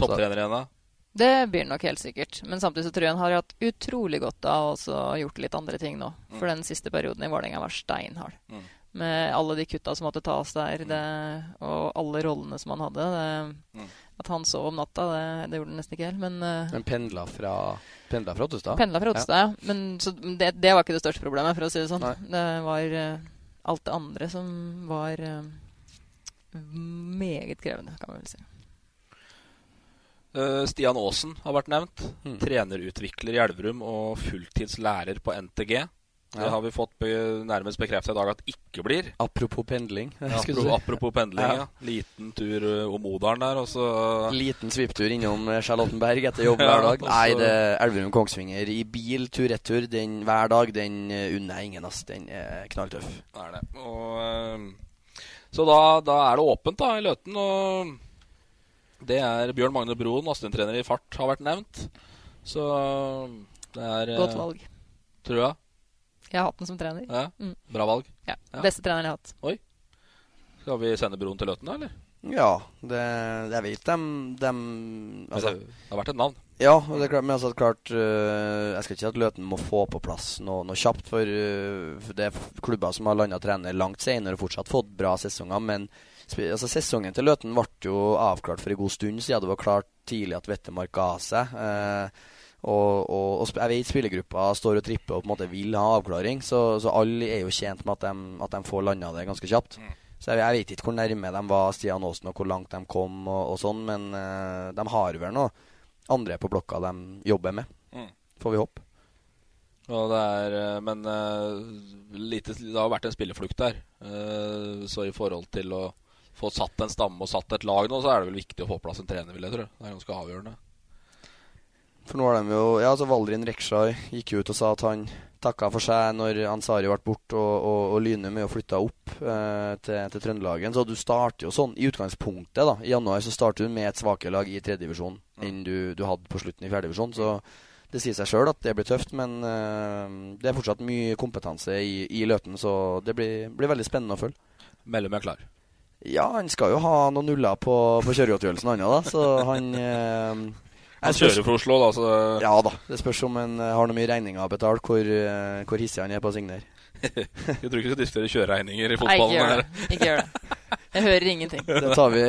Topptrener igjen, da? Det blir nok helt sikkert. Men samtidig så tror jeg han har hatt utrolig godt av å gjort litt andre ting nå. Mm. For den siste perioden i Vålerenga var steinhard. Mm. Med alle de kutta som måtte tas der, det, og alle rollene som han hadde. Det, mm. At han sov om natta, det, det gjorde han nesten ikke helt. Men, uh, men pendla fra, pendla fra Ottestad? Pendla fra Ottestad, ja. ja. Men det, det, var ikke det største problemet, for å si det sånn. Nei. Det var uh, alt det andre som var uh, meget krevende, kan man vel si. Uh, Stian Aasen har vært nevnt. Mm. Trenerutvikler i Elverum og fulltidslærer på NTG. Det har vi fått be nærmest bekrefta i dag at ikke blir. Apropos pendling. Ja, apropos, apropos pendling, Ja. ja. Liten tur uh, om Odalen der, og så Liten svipptur innom eh, Charlottenberg etter jobb Ja, hver dag. og Nei, det det Elverum-Kongsvinger i bil tur-retur den hver dag, den unner jeg ingen, ass. Den er knalltøff. Det er det. Og, så da, da er det åpent da i Løten, og det er Bjørn Magne Broen, Astin-trener i fart, har vært nevnt. Så det er Godt valg. Tror jeg. Jeg har hatt den som trener. Ja, Mm. Bra valg. Ja, Ja. Beste treneren jeg har hatt. Oi. Skal vi sende Broen til Løten, da, eller? Ja, det, jeg vet dem, dem altså, det har vært et navn. Ja, er klart, men altså, klart uh, Jeg skal ikke si at Løten må få på plass noe, noe kjapt, for, uh, for det er klubber som har landa trener langt senere og fortsatt fått bra sesonger. Men altså, sesongen til Løten ble jo avklart for en god stund siden. Det var klart tidlig at Vettemark ga seg. Eh, og, og, og jeg vet spillergruppa står og tripper og på en måte vil ha avklaring, så, så alle er jo tjent med at de, at de får landa det ganske kjapt. Så jeg, jeg vet ikke hvor nærme de var Stian Aasen, og hvor langt de kom, og, og sånn, men eh, de har vel noe andre på blokka de jobber med. Mm. Får vi håpe. Og det er, eh, men uh, lite, det har vært en spilleflukt der. Uh, så i forhold til å få satt en stamme og satt et lag nå, så er det vel viktig å få plass en trener, vil jeg tro. Det er ganske avgjørende. For nå har de jo Ja, altså Valdrin Rekshar gikk ut og sa at han takka for seg når Ansari ble borte og, og, og Lyne med å flytte opp eh, til, til Trøndelagen. Så du starter jo sånn i utgangspunktet. da I januar så starter du med et svakere lag i tredjedivisjon enn du, du hadde på slutten i fjerdedivisjon. Så det sier seg sjøl at det blir tøft, men eh, det er fortsatt mye kompetanse i, i Løten, så det blir, blir veldig spennende å følge. Mellom er klar. Ja, han skal jo ha noen nuller på, på kjøregodtgjørelsen, han òg, da. Så han eh, Han kjører for Oslo, da, så Ja da. Det spørs om han eh, har noe mye regninger å betale, hvor, eh, hvor hissig han er på å signere. Jeg tror ikke vi skal diskutere kjøreregninger i Nei, ikke fotballen. gjør det. Ikke gjør det. Jeg hører ingenting. Det tar vi,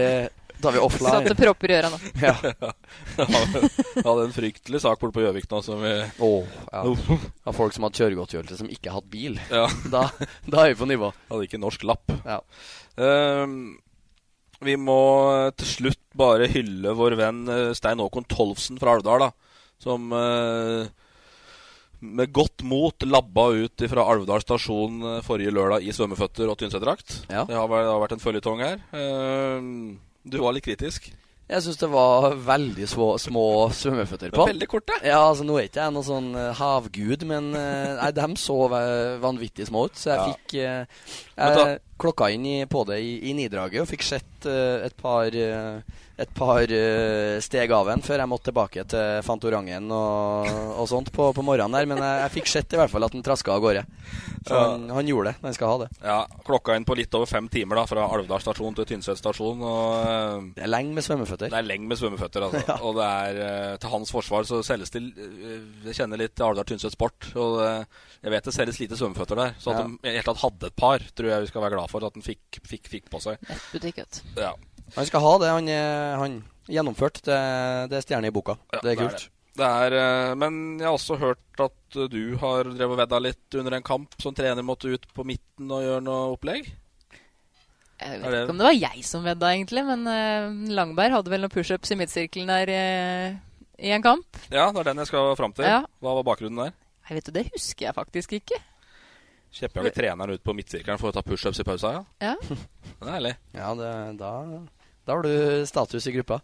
tar vi offline. Satte propper i øra nå. Ja. Jeg hadde en fryktelig sak borte på Gjøvik nå som vi Åh, ja. Av folk som hadde kjøregodtgjørelse som ikke hadde bil. Ja. Da, da er vi på nivå. Hadde ikke norsk lapp. Ja. Um, vi må til slutt bare hylle vår venn eh, Stein Håkon Tolvsen fra Alvdal, da. Som uh, med godt mot labba ut fra Alvdal stasjon eh, forrige lørdag i svømmeføtter og Tynset-drakt. Ja. Det det har vært en føljetong her. Ehm, du var litt kritisk. Jeg syns det var veldig små, små svømmeføtter på. Veldig korte. Ja, altså Nå er ikke jeg noen sånn eh, havgud, men eh, nei, de så vanvittig små ut. Så jeg Ja. fikk eh, Jeg klokka inn i, på det i, i nidraget og fikk sett uh, et par eh, et par uh, steg av en før jeg måtte tilbake til Fantorangen og, og sånt på, på morgenen der. Men jeg, jeg fikk sett i hvert fall at han traska av gårde. Så Ja. han, han gjorde det. Han skal ha det. Ja, Klokka inn på litt over fem timer da fra Alvdal stasjon til Tynset stasjon. Og, eh, Det er lenge med svømmeføtter. Det er lenge med svømmeføtter. Altså. Og det er eh, til hans forsvar så selges det Jeg kjenner litt Alvdal Tynset Sport. Og eh, jeg vet det selges lite svømmeføtter der. Så at Ja. de i det hele tatt hadde et par, tror jeg vi skal være glad for at de fikk, fikk, fikk på seg. Nettbutikk, vet du. Ja. Han skal ha det. Han, han gjennomført. Det, det er stjerne i boka. Ja, det er det er kult. det. Det er, eh, men jeg har også hørt at du har drevet og vedda litt under en kamp. Som trener måtte ut på midten og gjøre noe opplegg. Jeg vet ikke om det var jeg som vedda, egentlig, men eh, Langberg hadde vel noen pushups i midtsirkelen der eh, i en kamp. Ja, det er den jeg skal fram til. Ja. Hva var bakgrunnen der? Jeg vet du, Det husker jeg faktisk ikke. Kjeppjager treneren ut på midtsirkelen for å ta pushups i pausa? Ja. Ja. Det er ærlig. Ja, det, da, da har du status i gruppa.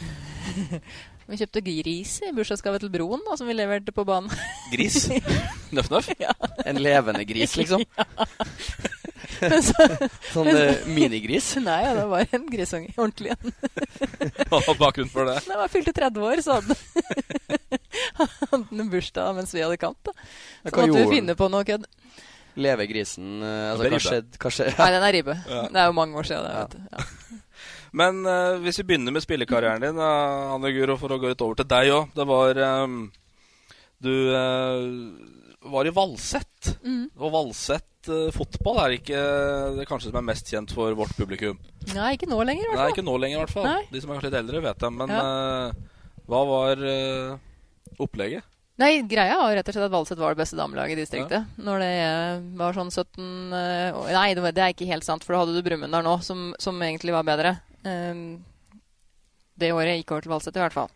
Vi kjøpte gris i bursdagsgave til broen, da, som vi leverte på banen. Gris? Nøff-nøff? ja. En levende gris, liksom? Ja. så- Sånn eh, minigris? Nei, ja, det var en grisunge. Ordentlig en. Hva var bakgrunnen for det? Da jeg fylte 30 år, så hadde han bursdag mens vi hadde kamp. da. Så måtte vi finne på noe kødd. Lever grisen eh, altså, Hva skjedde? Nei, den er ribbe. Ja. Det er jo mange år siden. Det, vet du. Ja. Men uh, hvis vi begynner med spillekarrieren din, uh, Anne Guro, for å gå litt over til deg òg. Det var um, Du uh, var i Valsett. Mm. Og Valsett eh, fotball er ikke det kanskje som er mest kjent for vårt publikum. Nei, ikke nå lenger, i hvert fall. Nei, ikke nå lenger, i hvert fall. Nei. De som er kanskje litt eldre, vet det. Men Ja. hva var opplegget? Nei, greia var rett og slett at Valset var det beste damelaget i distriktet. Når det eh, var sånn 17 eh, år- Nei, det, er ikke helt sant, for da hadde du Brumunddal nå, som, som egentlig var bedre. Eh, det året gikk over til Valset, i hvert fall.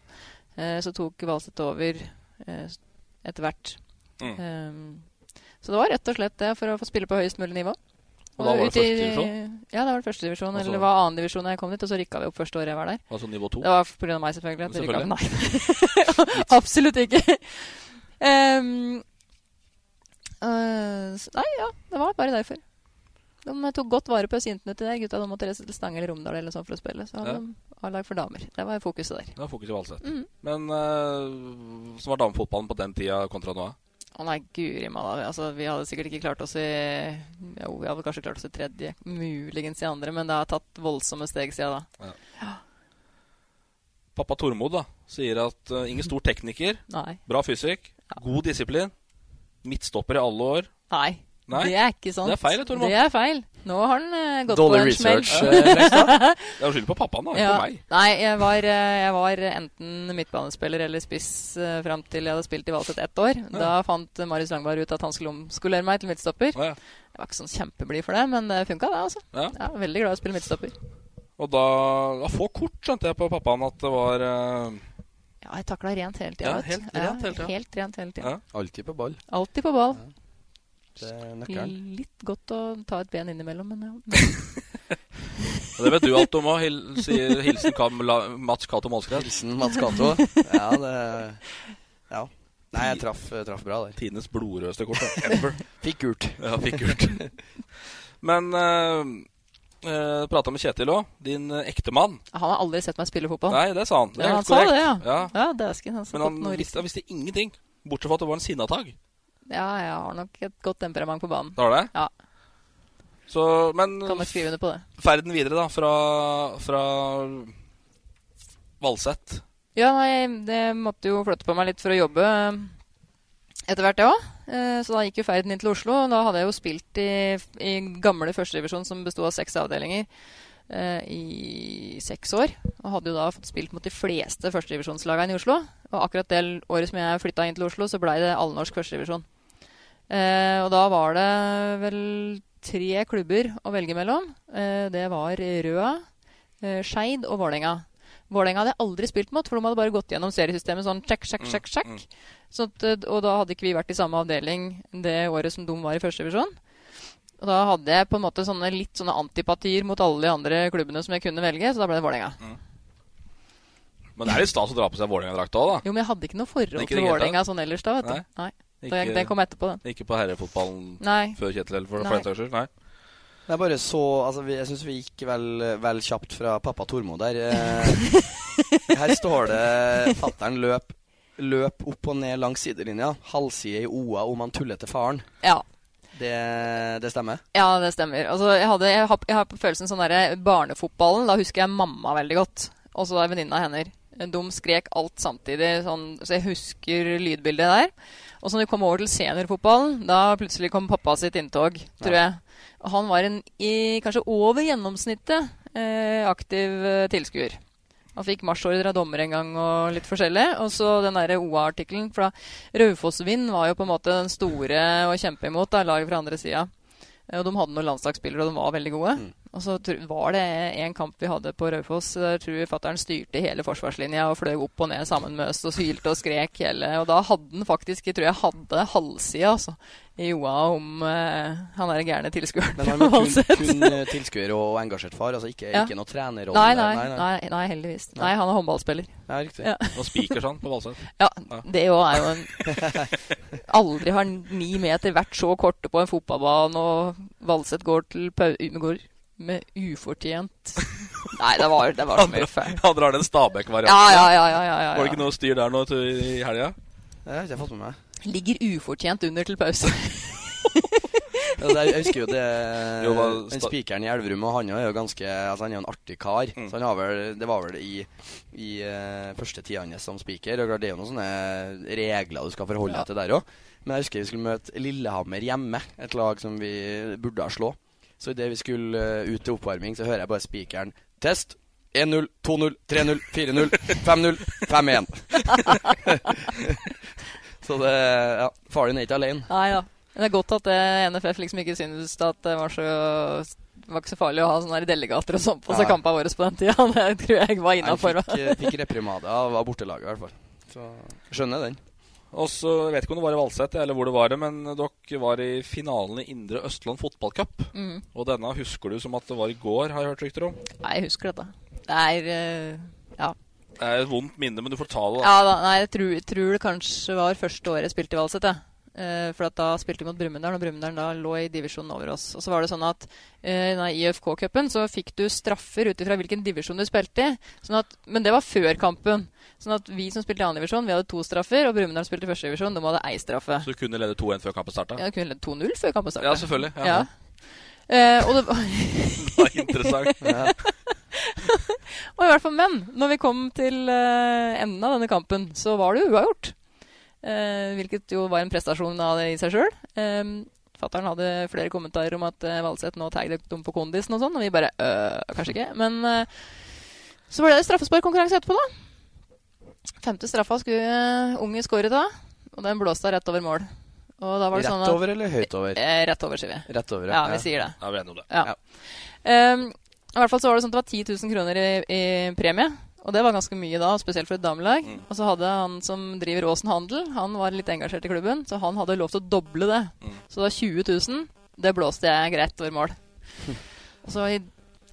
Eh, så tok Valset over eh, etter hvert. Mm. Eh, så det var rett og slett det for å få spille på høyest mulig nivå. Og da var det førstedivisjon? første divisjon? Ja, det var førstedivisjon. første divisjon. Altså- eller det var annendivisjon da jeg kom dit, og så rykka vi opp første året jeg var der. Altså nivå to? Det var pga. meg, selvfølgelig. At det rykka. Selvfølgelig. Nei, absolutt ikke. um, uh, nei, ja, det var bare derfor. De tok godt vare på jentene til det. Gutta de måtte reise til Stange eller Romdal eller sånn for å spille. Så Ja. de A-lag for damer. Det var fokuset der. Det var fokuset i Valsett. Mhm. Men uh, som var damefotballen på den tida kontra nå? Å nei, guri malla. Altså, vi hadde sikkert ikke klart oss i Jo, vi hadde kanskje klart oss i tredje, muligens i andre, men det har tatt voldsomme steg siden da. Pappa Tormod da, sier at uh, ingen stor tekniker, Nei. bra fysikk, god disiplin, midtstopper i alle år. Nei. Nei? Det er ikke sant. Det er feil, Tormod. Det er feil. Nå har han eh, gått Dolly på en smell. research, eh. Det er skyld på pappaen, da, ikke Ja. på meg. Nei, jeg var, eh, jeg var enten midtbanespiller eller spiss uh, fram til jeg hadde spilt i Valset ett år. Da fant Marius Langberg ut at han skulle omskolere meg til midtstopper. Ja. Jeg var ikke sånn kjempeblid for det, men det funka, det. altså. Ja. Jeg er veldig glad i å spille midtstopper. Og da, da få kort skjønte jeg på pappaen at det var uh, Ja, jeg takla rent hele tida. Ja, helt rent hele tida. Helt rent hele tida. Ja. Alltid på ball. Alltid på ball. Det er nøkkelen. Litt godt å ta et ben innimellom, men ja. Og det vet du alt om òg. Hil, sier hilsen Kam, la, Mats Cato Målskred. Hilsen Mats Cato. Ja, det Ja. Nei, jeg traff, jeg traff bra der. Tidenes blodrødeste kort ever. Fikk gult. Ja, fikk gult. Men uh, uh, prata med Kjetil òg, din uh, ektemann. Han har aldri sett meg spille fotball. Nei, det sa han. Det er ja, han korrekt. sa det, ja. Ja. ja dæsken, han Men han visste, han visste ingenting, bortsett fra at det var en sinnatag. Ja, jeg har nok et godt temperament på banen. Det har det? Ja. Så, men Kan nok skrive under på det. ferden videre, da, fra, fra Valset Ja, nei, det måtte jo flytte på meg litt for å jobbe etter hvert, det òg. Så da gikk jo ferden inn til Oslo. Da hadde jeg jo spilt i, i gamle førstedivisjon som besto av seks avdelinger eh, i seks år. Og hadde jo da fått spilt mot de fleste førstedivisjonslagene i Oslo. Og akkurat det året som jeg flytta inn til Oslo, så blei det allnorsk førstedivisjon. Eh, og da var det vel tre klubber å velge mellom. Eh, det var Røa, eh, Skeid og Vålerenga. Vålerenga hadde jeg aldri spilt mot, for de hadde bare gått gjennom seriesystemet sånn check, check, check, check. Sånn at, eh, og da hadde ikke vi vært i samme avdeling det året som de var i første divisjon. Og da hadde jeg på en måte sånne litt sånne antipatier mot alle de andre klubbene som jeg kunne velge, så da ble det Vålerenga. Men det er litt stas å dra på seg Vålerenga-drakta òg, da. Jo, men jeg hadde ikke noe forhold til Vålerenga sånn ellers da, vet du. Nei. Nei. Ikke- den kom etterpå, den. Ikke på herrefotballen Nei. før Kjetil, eller for, for den saks skyld? Nei. Det er bare så Altså, vi, jeg syns vi gikk vel, vel kjapt fra pappa Tormo der. Eh, her står det Fattern løp, løp opp og ned langs sidelinja. Halvside i OA om han tuller til faren. Ja. Det, det stemmer? Ja, det stemmer. Altså, jeg, hadde, jeg, har, jeg har på følelsen sånn derre barnefotballen. Da husker jeg mamma veldig godt. Og så er venninne av henne. De skrek alt samtidig, sånn, så jeg husker lydbildet der. Og så når vi kom over til seniorfotballen, da plutselig kom pappa sitt inntog, tror jeg. Og han var en i, kanskje over gjennomsnittet eh, aktiv eh, tilskuer. Han fikk marsjordre av dommer en gang og litt forskjellig. Og så den der OA-artikkelen fra Raufoss-Vind var jo på en måte den store å kjempe imot, da, laget fra andre sida. Og de hadde noen landslagsspillere, og de var veldig gode. Og så var det en kamp vi hadde på Raufoss. Der tror jeg fatter'n styrte hele forsvarslinja og fløy opp og ned sammen med oss og hylte og skrek hele Og da hadde han faktisk, jeg tror jeg hadde halvsida, altså, i OA om uh, han der gærne tilskueren. Men han var kun, kun eh, tilskuer og engasjert far? Altså ikke, Ja. ikke noe trenerrolle? Nei, nei, nei, nei, nei, heldigvis. Nei, han er håndballspiller. Ja, riktig. Ja. Og spiker sånn på Valseth. Ja, Ja. det òg er jo en Aldri har ni meter vært så korte på en fotballbane, og Valseth går til. Går med ufortjent Nei, det var, det var så mye feil. Han drar den Stabæk-varianten. Ja, ja, ja, ja, ja, ja, Var det ikke noe styr der nå til, i helga? Det har ikke jeg fått med meg. Ligger ufortjent under til pause. Ja, det, jeg husker jo det Jo, Den spikeren i Elverum, og han er jo ganske Altså han er jo en artig kar. Mm. Så han har vel Det var vel i, i uh, første tida hans som spiker. Og det er jo noen sånne regler du skal forholde deg til der òg. Men jeg husker vi skulle møte Lillehammer hjemme, et lag som vi burde ha slå. Så idet vi skulle eh, ut til oppvarming, så hører jeg bare spikeren Test! 1-0, 2-0, 3-0, 4-0, 5-0, 5-1. Så det Ja, faren din er ikke alene. Nei da. Men det er godt at eh, NFF liksom ikke syntes at det var så det var ikke så farlig å ha sånne delegater og sånn på ja. Kampene våre på den tida. Det tror jeg var Jeg innafor. fikk, eh, fikk reprimade av, bortelaget, i hvert fall. Så jeg skjønner den. Og så jeg vet ikke om det var i Valset, eller hvor det var, det, men dere var i finalen i Indre Østland fotballcup. Mm. Og denne husker du som at det var i går, har jeg hørt rykter om. Nei, jeg husker dette. Det er eh, Ja. Det er et vondt minne, men du får ta det, da. Ja da, nei, jeg tror, tror det kanskje var første året jeg spilte i Valset. jeg. Uh, for da spilte vi mot Brumunddal, og Brumunddal da lå i divisjonen over oss. Og så var det sånn at eh, i IFK-cupen så fikk du straffer ut ifra hvilken divisjon du spilte i. Sånn at, men det var før kampen. Sånn at vi som spilte i divisjon, vi hadde to straffer, og Brumunddal spilte i første divisjon, de hadde ei straffe. Så du kunne lede 2-1 før kampen starta? Ja, du kunne lede 2-0 før kampen starta. Ja, selvfølgelig. Ja. Eh, og det var Det var interessant. Ja. Og i hvert fall, men når vi kom til eh, enden av denne kampen, så var det uavgjort. Eh, hvilket jo var en prestasjon av det i seg sjøl. Eh, Fattern hadde flere kommentarer om at uh, Valseth nå tagget dem på kondisen og sånn, og vi bare øh, kanskje ikke. Men eh, så var det straffesparkkonkurranse etterpå, da. Femte straffa skulle eh, Unge skåre da, og den blåste rett over mål. Og da var det Rett sånn at, over eller høyt over? Eh, rett over, sier vi. Rett over, ja. ja vi sier det. Ja, vi er enige om det. Ja. Ehm, I hvert fall så var det sånn at det var 10 000 kroner i, i premie. Og det var ganske mye da, spesielt for et damelag. Mm. Og så hadde han som driver Åsen Handel, han var litt engasjert i klubben, så han hadde lov til å doble det. Mm. Så det var 20 000. Det blåste jeg greit over mål. Og så i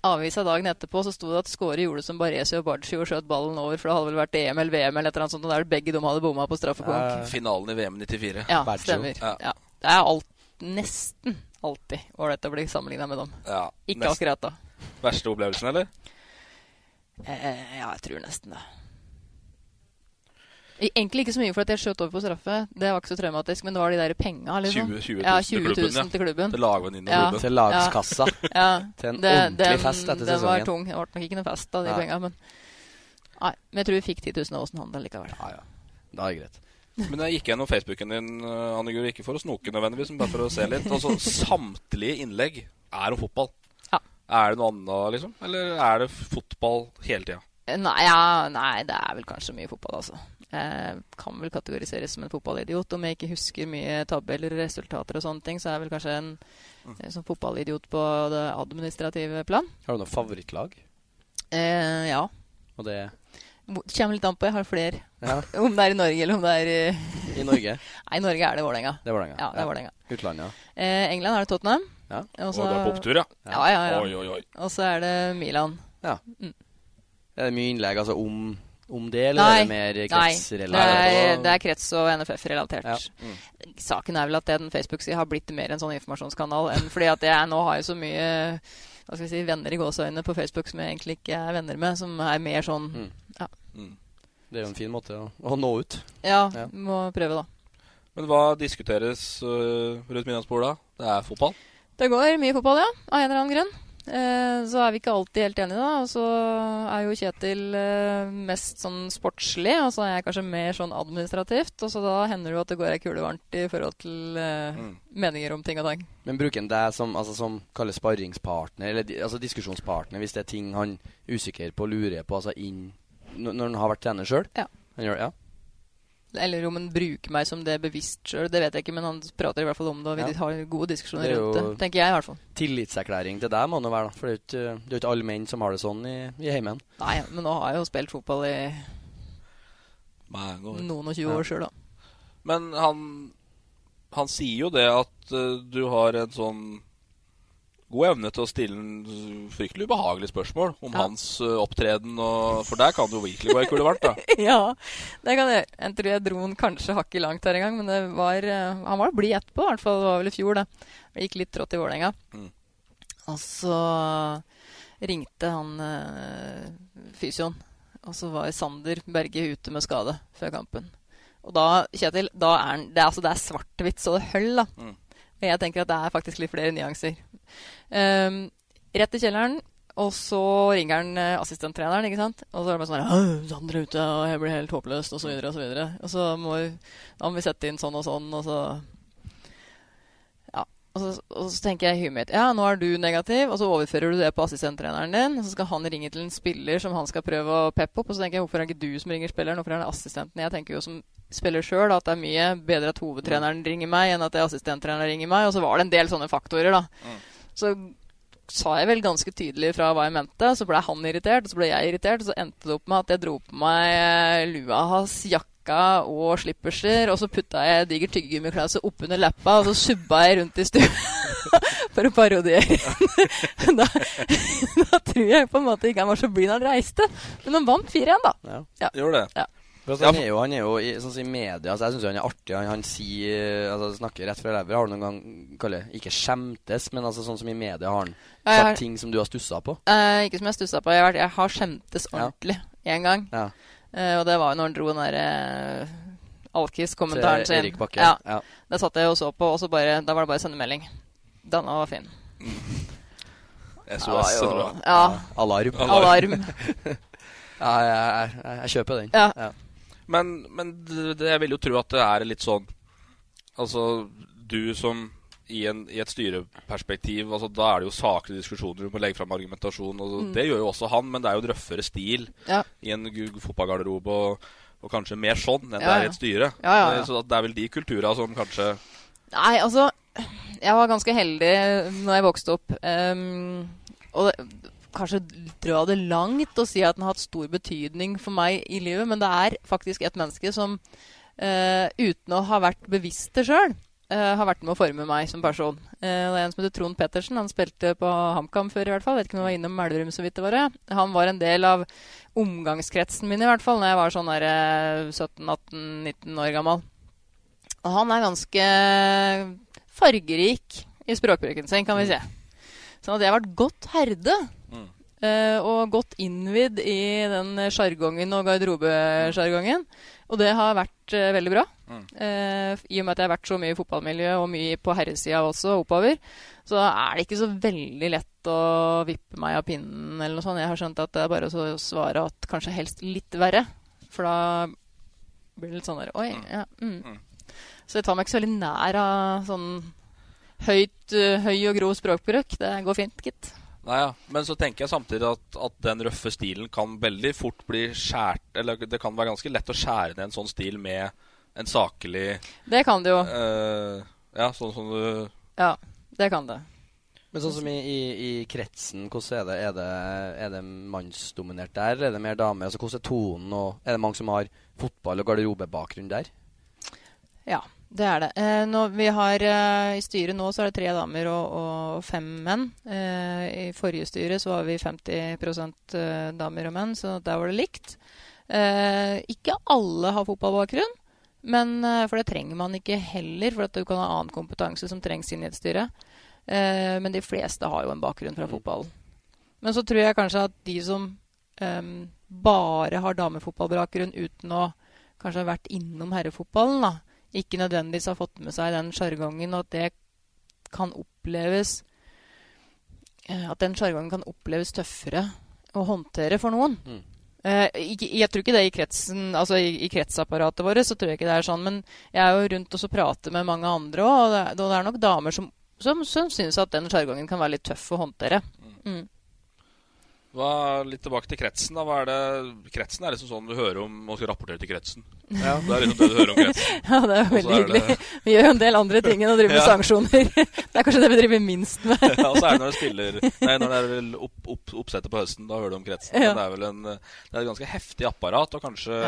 avisa dagen etterpå så sto det at Skåre gjorde som Baresi og Barci og skjøt ballen over, for det hadde vel vært EM eller VM eller et eller annet sånt, og der begge de hadde bomma på straffekonk. Finalen i VM 94. Ja, Baggio. stemmer. Ja. Ja. Det er alt, nesten alltid ålreit å bli sammenligna med dem. Ja, Ikke nest- akkurat da. Verste opplevelsen, eller? Eh, ja, jeg tror nesten det. Egentlig ikke så mye for at jeg skjøt over på straffe. Det var ikke så traumatisk, men det var de der penga. Liksom. 20 000 ja, til 20 000 klubben, ja. til klubben. Til klubben. Til lagskassa. Ja. Til en Det- ordentlig den- fest etter Den var tung. Det ble nok ikke noe fest av de ja. penga, men Nei, men jeg tror vi fikk 10 000 av åssen handel likevel. Ja, ja. Da er det greit. Men jeg gikk gjennom Facebooken din, uh, Anne Guri, ikke for å snoke nødvendigvis, men bare for å se litt. Altså, Samtlige innlegg er om fotball. Ja. Er det noe annet, liksom? Eller er det fotball hele tida? Eh, Nei, ja, nei, det er vel kanskje mye fotball, altså. Jeg kan vel kategoriseres som en fotballidiot. Om jeg ikke husker mye tabeller, resultater og sånne ting, så er jeg vel kanskje en, mm. sånn fotballidiot på det administrative plan. Har du noe favorittlag? Eh, ja. Og det Det kommer litt an på. Jeg har flere. Ja. Om det er i Norge, eller om det er i I Norge? Nei, i Norge er det Vålerenga. Det er Vålerenga. Ja, det er Vålerenga. Utlandet, Eh, England er det Tottenham. Ja. Og så- Og du er på opptur, ja? Ja, ja, ja. Oi, oi, oi. Og så er det Milan. Ja. Mm. Er det mye innlegg altså, om, om det, eller Nei, er det mer nei. Det kretsrelatert? er, det er krets- og NFF-relatert. Ja. Mm. Saken er vel at den Facebook-sida har blitt mer en sånn informasjonskanal enn fordi at jeg nå har jo så mye hva skal vi si, venner i gåseøynene på Facebook som jeg egentlig ikke er venner med, som er mer sånn Mm. Ja. Det er jo en fin måte å, å nå ut. ja, Ja. må prøve, da. Men hva diskuteres uh, rundt middagsbordet? da? Det er fotball? Det går mye fotball, ja. Av en eller annen grunn. Eh, så er vi ikke alltid helt enige, da. Og så er jo Kjetil eh, mest sånn sportslig, og så er jeg kanskje mer sånn administrativt. Og så da hender det jo at det går ei kule varmt i forhold til eh, meninger om ting og tang. Men bruker han deg som, altså, som kalles sparringspartner, eller altså, diskusjonspartner, hvis det er ting han er usikker på, lurer på, altså inn Når han har vært trener sjøl? Ja. Ja. Eller om han bruker meg som det bevisst sjøl, det vet jeg ikke, men han prater i hvert fall om det, og vi Ja. har gode diskusjoner Det er rundt det. Tenker jeg, i hvert fall. Tillitserklæring til deg må det være, da. For det er jo ikke, det er ikke alle menn som har det sånn i, i heimen. Nei, men nå har jeg jo spilt fotball i Mange år. noen og tjue år sjøl, da. Men han, han sier jo det at uh, du har en sånn god evne til å stille fryktelig ubehagelig spørsmål om Ja. hans uh, opptreden. Og, for der kan det jo virkelig gå i kule varmt, da. ja, det kan jeg. Jeg tror jeg dro den kanskje hakket langt her en gang, men det var, eh, han var blid etterpå. I hvert fall det var vel i fjor, det. Det gikk litt trått i Vålerenga. Mm. Og så ringte han eh, fysioen, og så var Sander Berge ute med skade før kampen. Og da, Kjetil, da er han Det er, altså, det er svart-hvitt så det høll, da. Mm. Og jeg tenker at det er faktisk litt flere nyanser. Ehm, rett i kjelleren, og så ringer han eh, assistenttreneren, ikke sant? Og så er det bare sånn Sander er ute, og jeg blir helt håpløst, og så videre, og så. Og så må, da må vi sette inn sånn og sånn, og så Og så, og så tenker jeg i huet mitt Ja, nå er du negativ, og så overfører du det på assistenttreneren din, og så skal han ringe til en spiller som han skal prøve å peppe opp, og så tenker jeg hvorfor er det ikke du som ringer spilleren, hvorfor er det assistenten? Jeg tenker jo som spiller sjøl at det er mye bedre at hovedtreneren ringer meg, enn at er assistenttreneren ringer meg, og så var det en del sånne faktorer, da. Så sa jeg vel ganske tydelig fra hva jeg mente. Så ble han irritert, og så ble jeg irritert. Og så endte det opp med at jeg dro på meg eh, lua hans, jakka og slipperser. Og så putta jeg digert tyggegummiklase oppunder leppa, og så subba jeg rundt i stua for å parodiere. da, da tror jeg på en måte ikke han var så blid når han reiste. Men han vant 4-1, da. Ja. Ja. Gjorde det? Ja. For altså, han, er jo, han er jo i, sånn som i media altså, Jeg syns han er artig. Han, han sier altså, snakker rett fra levra. Har du noen gang kalle, Ikke skjemtes, men altså, sånn som i media har han sagt har- ting som du har stussa på? Eh, ikke som jeg har stussa på. Jeg har, jeg har skjemtes ordentlig én gang. Ja. Eh, og det var jo når han dro den derre uh, Alkis-kommentaren sin. Erik Bakke, Ja. ja. Det satt jeg og så på, og så bare, da var det bare å sende melding. Denne var fin. SOS. Ja, jo. sender. Ja. Alarm. Alarm. ja, jeg, jeg, jeg, jeg kjøper den. Ja. Men, men det, det- jeg vil jo tro at det er litt sånn Altså, du som i, en, i et styreperspektiv altså, Da er det jo saklige diskusjoner, du må legge fram argumentasjon. Og Mm. Det gjør jo også han, men det er jo en røffere stil Ja. i en fotballgarderobe. Og, og kanskje mer sånn enn det Ja, er i et styre. Ja, Så det er vel de kultura som kanskje Nei, altså Jeg var ganske heldig når jeg vokste opp. Um, og det, kanskje dra det langt og si at den har hatt stor betydning for meg i livet, men det er faktisk et menneske som uh, uten å ha vært bevisst det sjøl, uh, har vært med å forme meg som person. Uh, det er en som heter Trond Pettersen. Han spilte på HamKam før, i hvert fall. Vet ikke om han var innom Elverum så vidt det var. det. Han var en del av omgangskretsen min, i hvert fall, når jeg var sånn der, eh, 17-18-19 år gammel. Og han er ganske fargerik i språkbruken sin, kan vi si. Sånn at jeg har vært godt herde. Eh, og godt innvidd i den sjargongen og garderobesjargongen. Og det har vært uh, veldig bra. Eh, I og med at jeg har vært så mye i fotballmiljøet og mye på herresida også, oppover, så er det ikke så veldig lett å vippe meg av pinnen eller noe sånt. Jeg har skjønt at det er bare å svare at kanskje helst litt verre. For da blir det litt sånn der Oi, ja. Mm. Så jeg tar meg ikke så veldig nær av sånn høyt, uh, høy og grov språkbruk. Det går fint, gitt. Nei, ja. Men så tenker jeg samtidig at, at den røffe stilen kan veldig fort bli skjært Eller det kan være ganske lett å skjære ned en sånn stil med en saklig Det kan det jo. Uh, ja, sånn som du Ja, det kan det. Men sånn som i, i, i kretsen, hvordan er det? Er det, er det mannsdominert der? eller Er det mer damer? Altså, hvordan er tonen? Og er det mange som har fotball- og garderobebakgrunn der? Ja, det er det. Eh, når vi har, eh, I styret nå så er det tre damer og, og fem menn. Eh, I forrige styre så var vi 50 eh, damer og menn, så der var det likt. Eh, ikke alle har fotballbakgrunn, men, eh, for det trenger man ikke heller. For at du kan ha annen kompetanse som trengs inn i et styre. Men de fleste har jo en bakgrunn fra fotballen. Men så tror jeg kanskje at de som bare har damefotballbakgrunn uten å kanskje ha vært innom herrefotballen, da, ikke nødvendigvis har fått med seg den sjargongen, og at det kan oppleves eh, At den sjargongen kan oppleves tøffere å håndtere for noen. Mm. Eh, jeg tror ikke det i kretsen, altså i, i kretsapparatet vårt, så tror jeg ikke det er sånn. Men jeg er jo rundt og så prater med mange andre òg, og, og det er nok damer som, som, som syns at den sjargongen kan være litt tøff å håndtere. Mm. Hva, Litt tilbake til kretsen. da, hva er det, Kretsen er liksom sånn du hører om og skal rapportere til kretsen. Ja. Det er liksom det du hører om kretsen. Ja, det er veldig hyggelig. det- Vi gjør jo en del andre ting enn å drive med Ja. sanksjoner. Det er kanskje det vi driver minst med. ja, og så er det når det spiller Nei, når det er vel opp, opp, oppsettet på høsten. Da hører du om kretsen. Ja. Men det er vel en, det er et ganske heftig apparat, og kanskje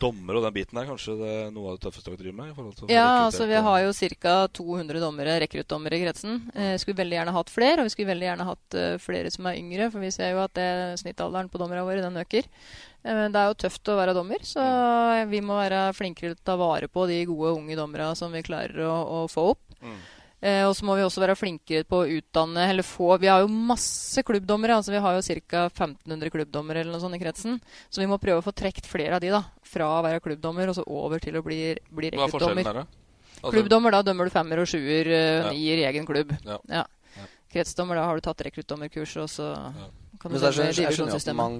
dommer og den biten der kanskje det er noe av det tøffeste dere driver med? i forhold til Ja, altså vi har jo ca. 200 dommere, rekruttdommere i kretsen. Eh, skulle veldig gjerne hatt flere, og vi skulle veldig gjerne hatt uh, flere som er yngre, for vi ser jo at det, snittalderen på dommerne våre den øker. Eh, men det er jo tøft å være dommer, så vi må være flinkere til å ta vare på de gode unge dommerne som vi klarer å, å få opp. Mm. Eh, og så må vi også være flinkere på å utdanne eller få Vi har jo masse klubbdommere. altså Vi har jo ca. 1500 klubbdommere eller noe sånt i kretsen. Så vi må prøve å få trukket flere av de da fra å være klubbdommer og så over til å bli, bli er rekruttdommer. Altså- Klubbdommer, da dømmer du femmer og sjuer, uh, Ja. nier i egen klubb. Ja. Ja. Kretsdommer, da har du tatt rekruttdommerkurs, og så Men så jeg, jeg skjønner jo at, man,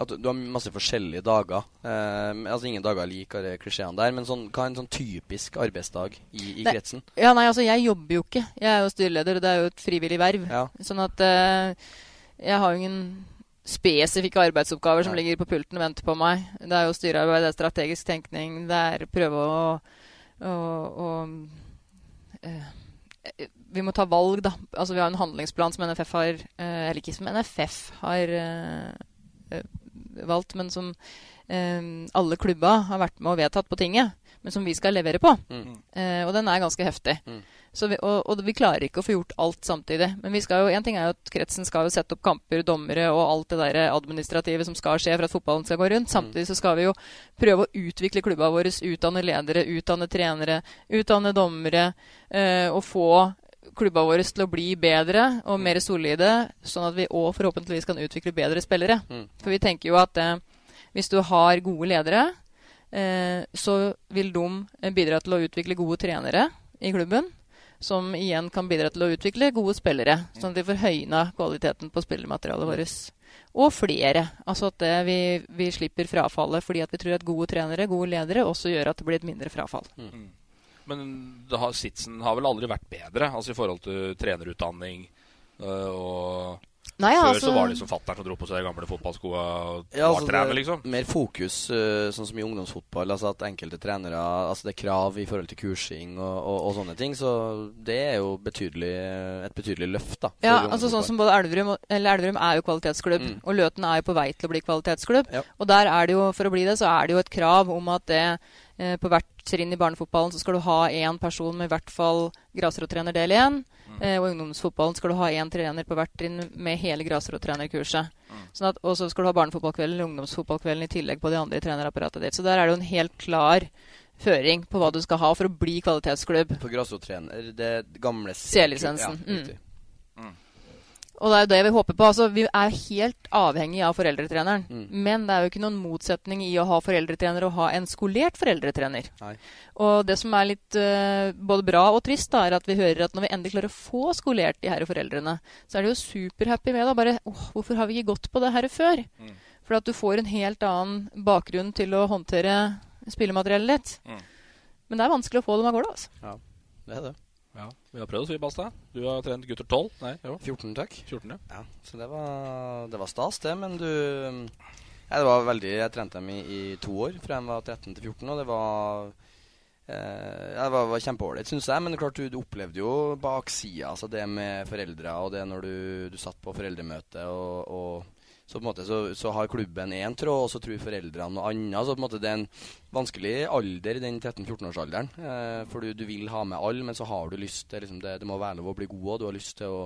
at du har masse forskjellige dager. Eh, altså Ingen dager er lik de klisjeene der. Men sånn, hva er en sånn typisk arbeidsdag i, i Nei, kretsen? Ja, nei, altså jeg jobber jo ikke. Jeg er jo styreleder, og det er jo et frivillig verv. Ja. Sånn at eh, jeg har jo ingen spesifikke arbeidsoppgaver som Nei. ligger på pulten og venter på meg. Det er jo styrearbeid, det er strategisk tenkning, det er prøve å, å, å eh, Vi må ta valg, da. Altså Vi har en handlingsplan som NFF har eh, Eller ikke som NFF har eh, eh, valgt, men som alle klubba har vært med og vedtatt på tinget. Men som vi skal levere på. Mm. Eh, og den er ganske heftig. Mm. Så vi, og, og vi klarer ikke å få gjort alt samtidig. Men vi skal jo, en ting er jo at kretsen skal jo sette opp kamper, dommere og alt det der administrative som skal skje for at fotballen skal gå rundt. Samtidig så skal vi jo prøve å utvikle klubba våre, utdanne ledere, utdanne trenere, utdanne dommere. Eh, og få klubba våre til å bli bedre og mer solide, sånn at vi òg forhåpentligvis kan utvikle bedre spillere. Mm. For vi tenker jo at eh, hvis du har gode ledere, eh, så vil de bidra til å utvikle gode trenere i klubben. Som igjen kan bidra til å utvikle gode spillere, sånn at vi får høyna kvaliteten på spillermaterialet vårt. Og flere. Altså at eh, vi, vi slipper frafallet fordi at vi tror at gode trenere, gode ledere, også gjør at det blir et mindre frafall. Mm. Men det har, sitsen har vel aldri vært bedre, altså i forhold til trenerutdanning øh, og Nei, Før altså- så var det liksom fatter'n som dro på seg de gamle fotballskoa og Ja, var altså, trener, er liksom. Mer fokus, eh, sånn som i ungdomsfotball. Altså at enkelte trenere Altså det er krav i forhold til kursing og, og, og sånne ting. Så det er jo betydelig, et betydelig løft, da. Ja, altså sånn som både Elverum eller Elverum er jo kvalitetsklubb, Mm. og Løten er jo på vei til å bli kvalitetsklubb. Ja. Og der er det jo, for å bli det, så er det jo et krav om at det på hvert trinn i barnefotballen så skal du ha én person med i hvert fall grasrottrener del 1. Eh, og i ungdomsfotballen skal du ha én trener på hvert trinn med hele grasrottrenerkurset. Sånn at- og så skal du ha barnefotballkvelden eller ungdomsfotballkvelden i tillegg på det andre trenerapparatet ditt. Så der er det jo en helt klar føring på hva du skal ha for å bli kvalitetsklubb. På grasrottrener, det gamle C-lisensen. Ja. Mm. Og det er jo det vi håper på. Altså, vi er helt avhengig av foreldretreneren. Mm. Men det er jo ikke noen motsetning i å ha foreldretrener og ha en skolert foreldretrener. Nei. Og det som er litt uh, både bra og trist, da, er at vi hører at når vi endelig klarer å få skolert de her foreldrene, så er de jo superhappy med det. Bare åh, hvorfor har vi ikke gått på det her før? Mm. For at du får en helt annen bakgrunn til å håndtere spillemateriellet ditt. Mm. Men det er vanskelig å få dem av gårde, altså. Ja, det er det. Ja, Vi har prøvd oss, vi, Balstad. Du har trent gutter 12? Nei, jo. 14, takk. 14, ja. Ja, så det var, det var stas, det. Men du ja, det var veldig, Jeg trente dem i, i to år, fra jeg var 13 til 14, og det var eh, ja, Det var, var kjempeålreit, syns jeg. Men det er klart, du, du opplevde jo baksida, altså det med foreldre, og det når du, du satt på foreldremøte og, og så på en måte så, så har klubben én tråd, og så tror foreldrene noe annet. Så på en måte det er en vanskelig alder, den 13-14-årsalderen. Eh, for du, du vil ha med alle, men så har du lyst til liksom, det, det må være lov å bli god, og du har lyst til å,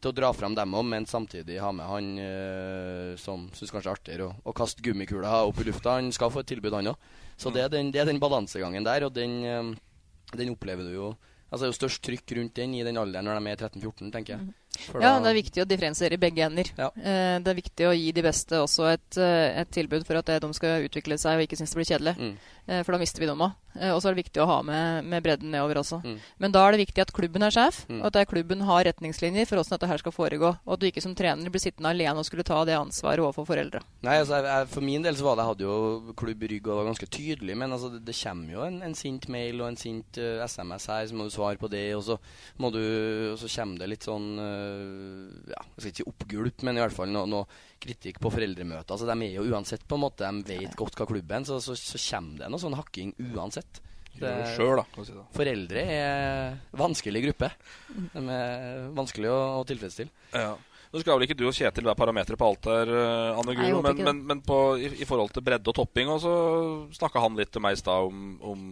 til å dra fram dem òg, men samtidig ha med han eh, som syns kanskje er artigere å, kaste gummikula opp i lufta. Han skal få et tilbud, han òg. Så det er den, det er den balansegangen der, og den, eh, den opplever du jo Altså Det er jo størst trykk rundt den i den alderen når de er 13-14, tenker jeg. For Ja, da- det er viktig å differensiere i begge ender. Eh, det er viktig å gi de beste også et, eh, et tilbud for at eh, de skal utvikle seg og ikke synes det blir kjedelig. Mm. Eh, for da mister vi dem òg. Eh, og så er det viktig å ha med, med bredden nedover også. Mm. Men da er det viktig at klubben er sjef, Mm. og at klubben har retningslinjer for hvordan dette her skal foregå. Og at du ikke som trener blir sittende alene og skulle ta det ansvaret overfor foreldre. Nei, altså jeg, jeg, For min del så var det Jeg hadde jo klubb rygg og var ganske tydelig, men altså det, det kommer jo en, en sint mail og en sint uh, SMS her, så må du svare på det, og så, må du, og så kommer det litt sånn eh, Ja, jeg skal ikke si oppgulp, men i hvert fall noe, noe kritikk på foreldremøter. Altså, de er jo uansett på en måte De vet godt hva klubben så, så, så kommer det noe sånn hakking uansett. Det selv, da, si det. Foreldre er vanskelig gruppe. De er vanskelig å, å tilfredsstille. Ja. Nå skal vel ikke du og Kjetil være parametere på alt her, eh, Anne Guro, men, men, men på, i, i forhold til bredde og topping, og så snakka han litt til meg i stad om, om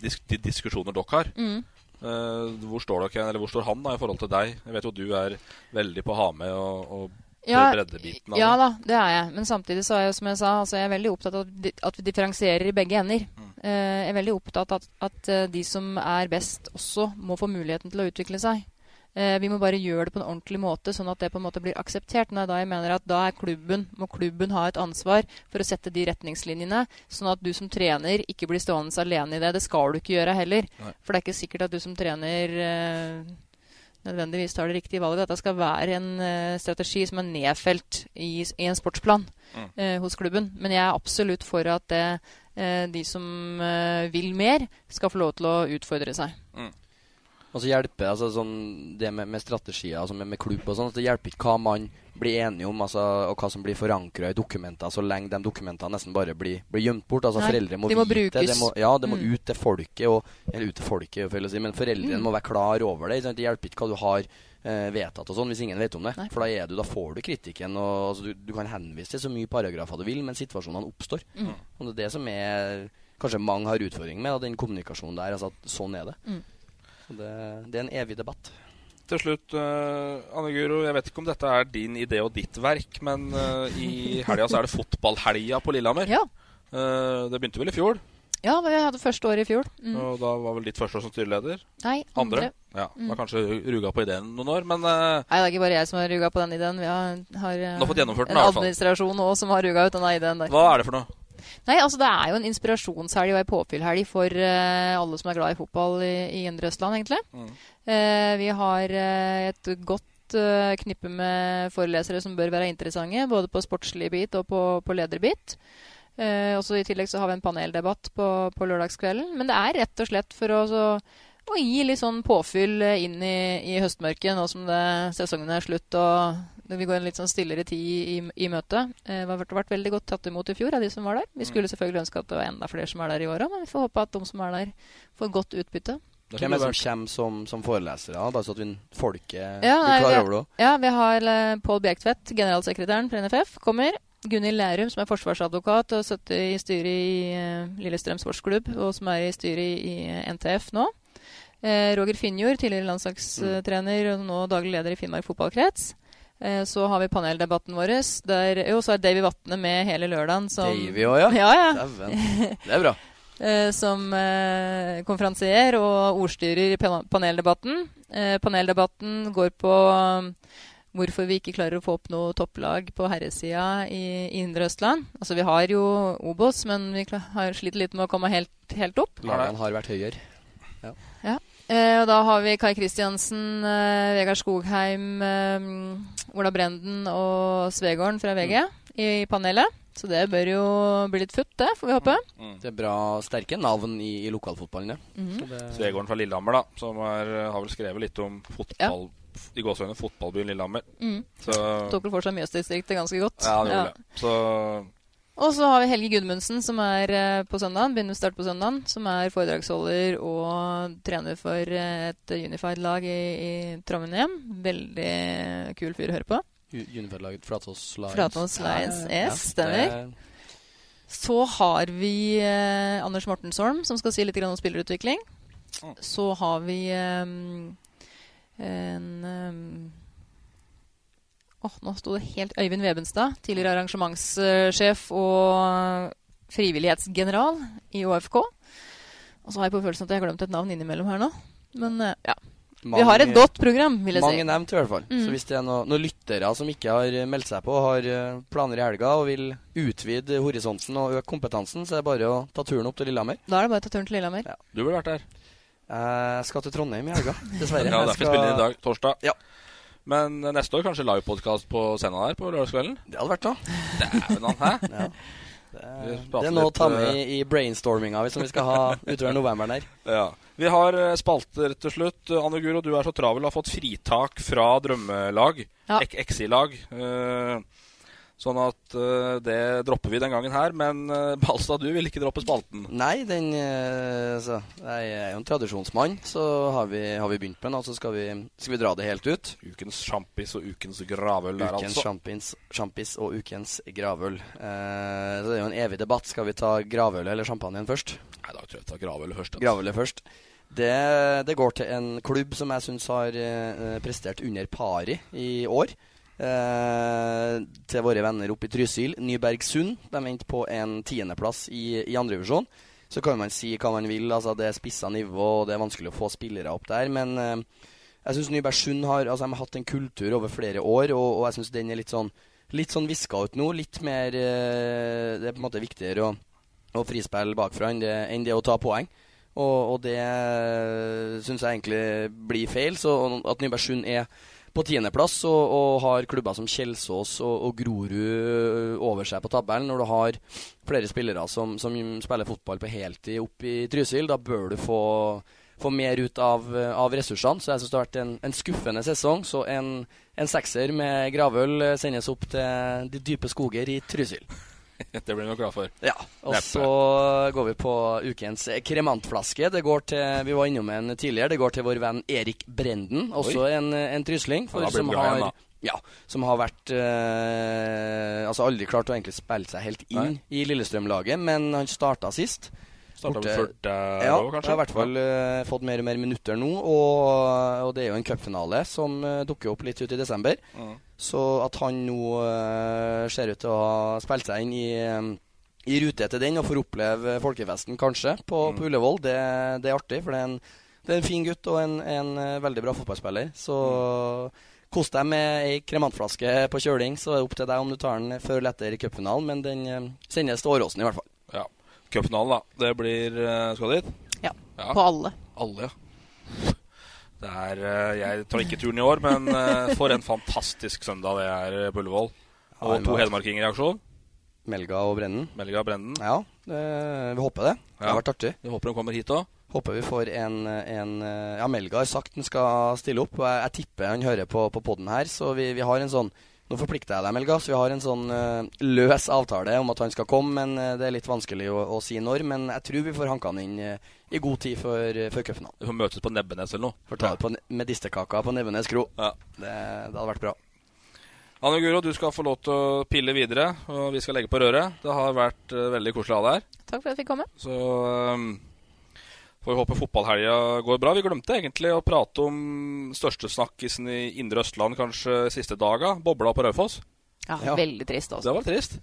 disk, de diskusjoner dere har. Mm. Eh, hvor står dere, eller hvor står han da i forhold til deg? Jeg vet jo du er veldig på å ha med og, og Ja, breddebiten av ja da, det er jeg. Men samtidig så er jeg, som jeg sa, altså jeg er veldig opptatt av at vi differensierer i begge ender. Eh, jeg er veldig opptatt av at, at eh, de som er best, også må få muligheten til å utvikle seg. Eh, vi må bare gjøre det på en ordentlig måte, sånn at det på en måte blir akseptert. Nei, da jeg mener at da er klubben, må klubben ha et ansvar for å sette de retningslinjene, sånn at du som trener ikke blir stående alene i det. Det skal du ikke gjøre heller. Nei. For det er ikke sikkert at du som trener eh, nødvendigvis tar det riktige valget. Dette skal være en eh, strategi som er nedfelt i, i en sportsplan Mm. eh, hos klubben. Men jeg er absolutt for at det, eh, de som eh, vil mer, skal få lov til å utfordre seg. Og så hjelper altså, sånn, det med, med strategier altså med, med klubb og sånn, det hjelper ikke hva man blir enige om, altså, og hva som blir forankra i dokumenter, så lenge de dokumentene nesten bare blir, blir gjemt bort. Altså Nei, Foreldre må de må vite det. brukes. Må, ja, det må Mm. ut til folket, og, eller ut til folket, si, men foreldrene Mm. må være klar over det. sant? Det hjelper ikke hva du har eh, vedtatt og sånn, hvis ingen vet om det. Nei. For da, du, da får du kritikken, og altså, du, du kan henvise til så mye paragrafer du vil, men situasjonene oppstår. Mm. Og det er det som er kanskje mange har utfordring med, da, den kommunikasjonen der. altså at Sånn er det. Mm. Det, det er en evig debatt. Til slutt, uh, Anne Guro, jeg vet ikke om dette er din idé og ditt verk, men uh, i helga så er det fotballhelga på Lillehammer. Ja. Uh, det begynte vel i fjor, Ja, vi hadde første året i fjor. Mm. og da var vel ditt første år som styreleder? Nei, andre. Ja, Mm. Var kanskje ruga på ideen noen år, men uh, Nei, det er ikke bare jeg som har ruga på den ideen. Vi har, har uh, har fått gjennomført den, en i hvert fall. administrasjon òg som har ruga ut denne ideen der. hva er det for noe? Nei, altså Det er jo en inspirasjonshelg og en påfyllhelg for uh, alle som er glad i fotball i, i Indre Østland, egentlig. Mm. Uh, vi har uh, et godt knippe med forelesere som bør være interessante, både på sportslig bit og på, på lederbit. Også I tillegg så har vi en paneldebatt på, på lørdagskvelden. Men det er rett og slett for å, så, å gi litt sånn påfyll inn i, i høstmørket, nå som det, sesongen er slutt og vi går en litt sånn stillere tid i, i møtet. Eh, vi har vært, veldig godt tatt imot i fjor av de som var der. Vi skulle selvfølgelig ønske at det var enda flere som er der i år òg, men vi får håpe at de som er der, får godt utbytte. Hvem er det som kommer som, som forelesere? Bare så at vi, folket Ja, blir klar over det. Ja, vi har eh, Pål Bjerktvedt, generalsekretæren for NFF, kommer. Gunhild Lærum, som er forsvarsadvokat og sitter i styret i eh, Lillestrøm sportsklubb, og som er i styret i, i NTF nå. Eh, Roger Finjord, tidligere landslagstrener og nå daglig leder i Finnmark fotballkrets. Eh, så har vi paneldebatten vår. Der, jo, så er Davy Vatne med hele lørdagen. Som, Davy også, ja? ja, ja. Det er bra. Eh, som eh, konferansier og ordstyrer i paneldebatten. Eh, paneldebatten går på um, hvorfor vi ikke klarer å få opp noe topplag på herresida i, i Indre Østland. Altså, vi har jo Obos, men vi har slitt litt med å komme helt, helt opp. Lagene har vært høyere. Ja. Ja. Eh, og da har vi Kai Kristiansen, eh, Vegard Skogheim, eh, Ola Brenden og Svegården fra VG i panelet. Så det bør jo bli litt futt, det, får vi håpe. Det er bra sterke navn i, i lokalfotballen, ja. Mhm. Det- Svegården fra Lillehammer, da, som er, har vel skrevet litt om fotball i gåsehudene fotballbyen Lillehammer. Mm. Så Tok vel for seg Mjøsdistriktet ganske godt. Ja, det gjorde det. Så Og så har vi Helge Gudmundsen, som er eh, på søndagen, begynner å starte på søndagen. Som er foredragsholder og trener for eh, et Unified-lag i, i Trondheim. Veldig kul fyr å høre på. Unified-laget Flatås Lions. Flatås Lions, Ja, yes, ja, stemmer. Så har vi eh, Anders Mortensholm, som skal si litt grann om spillerutvikling. Så har vi eh, en eh, Åh, nå sto det helt Øyvind Vebenstad, tidligere arrangementssjef og frivillighetsgeneral i ÅFK. Og så har jeg på følelsen at jeg har glemt et navn innimellom her nå. Men ja. ja. vi har et godt program, vil jeg Mange si. nevnt, i hvert fall. Mm. Så hvis det er noen noe lyttere som ikke har meldt seg på, har eh, planer i helga og vil utvide horisonten og øke kompetansen, så er det bare å ta turen opp til Lillehammer. Da er det bare å ta turen til Lillehammer. du burde vært der. Jeg skal til Trondheim i helga, dessverre. Ja, derfor skal- spiller vi i dag, torsdag. Ja. Men neste år kanskje livepodkast på scenen her på lørdagskvelden? Det hadde vært da. Dæven, han, hæ? Ja. Vi Det er noe å ta med i, i brainstorminga hvis vi skal ha utover novemberen her. Ja. Vi har eh, spalter til slutt. Anne Guro, du er så travel og har fått fritak fra drømmelag. Ja. Exi-lag. Eh, sånn at uh, det dropper vi den gangen her. Men uh, Balstad, du vil ikke droppe spalten. Nei, den uh, så, Jeg er jo en tradisjonsmann, så har vi, har vi begynt med den, og så skal vi, skal vi dra det helt ut. Ukens sjampis og ukens gravøl der, Ukens altså. Ukens sjampis og ukens gravøl. Så det er jo en evig debatt. Skal vi ta gravøl eller champagnen først? Nei, da tror jeg vi tar gravølet først. altså. Gravølet først. Det, det går til en klubb som jeg syns har prestert under pari i år. Eh, til våre venner oppe i Trysil. Nybergsund. De endte på en tiendeplass i, i andrevisjon. Så kan man si hva man vil. altså Det er spissa nivå, og det er vanskelig å få spillere opp der. Men eh, jeg syns Nybergsund har, altså, har hatt en kultur over flere år, og, og jeg syns den er litt sånn Litt sånn viska ut nå. Litt mer eh, Det er på en måte viktigere å, å frispille bakfra enn det, enn det å ta poeng. Og, og det syns jeg egentlig blir feil. Så at Nybergsund er på tiendeplass og, og har klubber som Kjelsås og, og Grorud over seg på tabellen, når du har flere spillere som, som spiller fotball på heltid opp i Trysil, da bør du få, få mer ut av, av ressursene. Så jeg syns det har vært en, en skuffende sesong. Så en, en sekser med gravøl sendes opp til de dype skoger i Trysil. Det blir vi nok glad for. Ja, og Neppe. så går vi på ukens kremantflaske. Det går til, Vi var innom en tidligere. Det går til vår venn Erik Brenden, også en, en trysling. Ja, blir det som, har, igjen, ja, som har vært eh, Altså aldri klart å egentlig spille seg helt inn i Lillestrøm-laget, men han starta sist. Starta Borte- før ja, også, kanskje? har i hvert fall uh, fått mer og mer minutter nå. Og, og det er jo en cupfinale som uh, dukker opp litt ut i desember. Mhm. Så at han nå uh, ser ut til å ha spilt seg inn i, um, i rute til den og får oppleve folkefesten kanskje på, Mm. på Ullevål, det, det er artig. For det er en, det er en fin gutt og en, en veldig bra fotballspiller. Så Mm. kos deg med ei kremantflaske på kjøling, så er det opp til deg om du tar den før eller etter cupfinalen. Men den sendes til Åråsen i hvert fall. Ja. Cupfinalen, da. Det blir eh, Skal du dit? Ja. På alle. Alle, ja. Det er, eh, jeg tar ikke turen i år, men eh, for en fantastisk søndag det er på Ullevål. Og to hedmarkinger i aksjon. Melga og Brennen. Melga og Brennen. Ja, det, vi håper det. Det har vært artig. Vi håper de kommer hit òg. Håper vi får en, en Ja, Melga har sagt han skal stille opp. Jeg, jeg tipper han hører på, på poden her, så vi, vi har en sånn nå forplikter jeg deg, Melga, så vi har en sånn uh, løs avtale om at han skal komme. Men uh, det er litt vanskelig å, å si når. Men jeg tror vi får hanka han inn uh, i god tid før, uh, før cupfinalen. Vi får møtes på Nebbenes eller noe. Får ta det på medisterkaka på Nebbenes kro. Det, det hadde vært bra. Anne Guro, du skal få lov til å pille videre, og vi skal legge på røret. Det har vært veldig koselig å ha deg her. Takk for at jeg fikk komme. Så um, får vi håpe fotballhelga går bra. Vi glemte egentlig å prate om største snakkisen i Indre Østland kanskje siste daga. Bobla på Raufoss. Ja, Ja. Veldig trist også. Det var trist.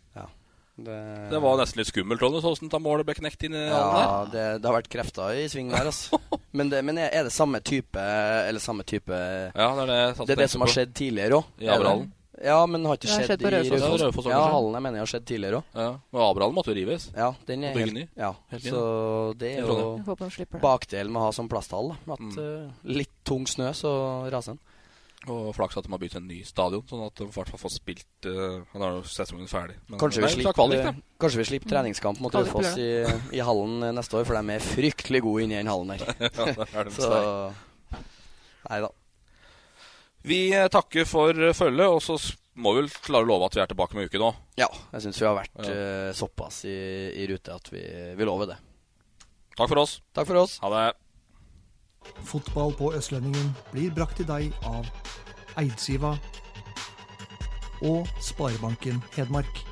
Det, Det var nesten litt skummelt, Ronny, sånn at målet ble knekt inn i der. ja, det, det har vært krefter i sving der, altså. Men, det, men er det samme type Eller samme type Ja, det er det Det er det som har skjedd tidligere òg. I Abrahallen. Ja, men har ikke Det har skjedd, skjedd på i Raufoss. Også, Ja, hallen jeg mener jeg har skjedd tidligere òg. Ja, Abrahallen måtte jo rives. Ja, den er Bygge helt, ny. ja. Helt ny. Så det er jo tror Jeg håper de slipper det. bakdelen med å ha som plasthall. da. At Mm. eh, litt tung snø, så raser den. Og flaks at de har bygd en ny stadion, sånn at de i hvert fall får spilt uh, Han har jo sesongen ferdig. Men Kanskje vi, Nei, slipper, kvalik, da. kanskje vi slipper treningskamp mot Kvalik Raufoss i, i hallen eh, neste år, for de er fryktelig gode inni den hallen der. ja, er Så. Nei da. Vi eh, takker for eh, følget, og så må vi vel klare å love at vi er tilbake med uke nå. Ja, jeg syns vi har vært Ja. eh, såpass i, i rute at vi, vi lover det. Takk for oss. Takk for oss. Ha det. Fotball på Østlendingen blir brakt til deg av Eidsiva og Sparebanken Hedmark.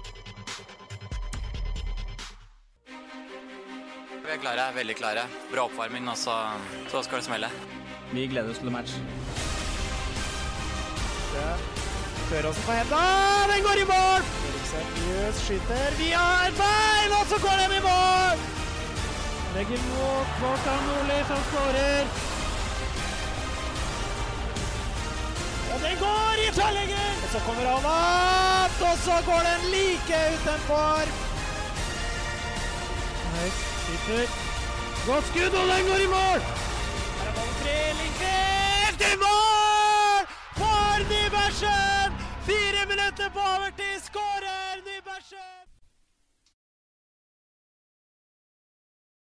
Vi er klare, veldig klare. Bra oppvarming, og så, så skal det smelle. Vi gleder oss til match. Tør også på hevda. Den går i mål! Jøs skyter via et bein, og så går den i mål! Legger mot Kvartan Nordli, som skårer. Og den går i tverrlegger! Og så kommer han opp, og så går den like utenfor. Høyt, skyter. Godt skudd, og den går i mål! Her er ballen fri, Lindqvist i mål! Nybergsen! Fire minutter på overtid, skårer Nybergsen!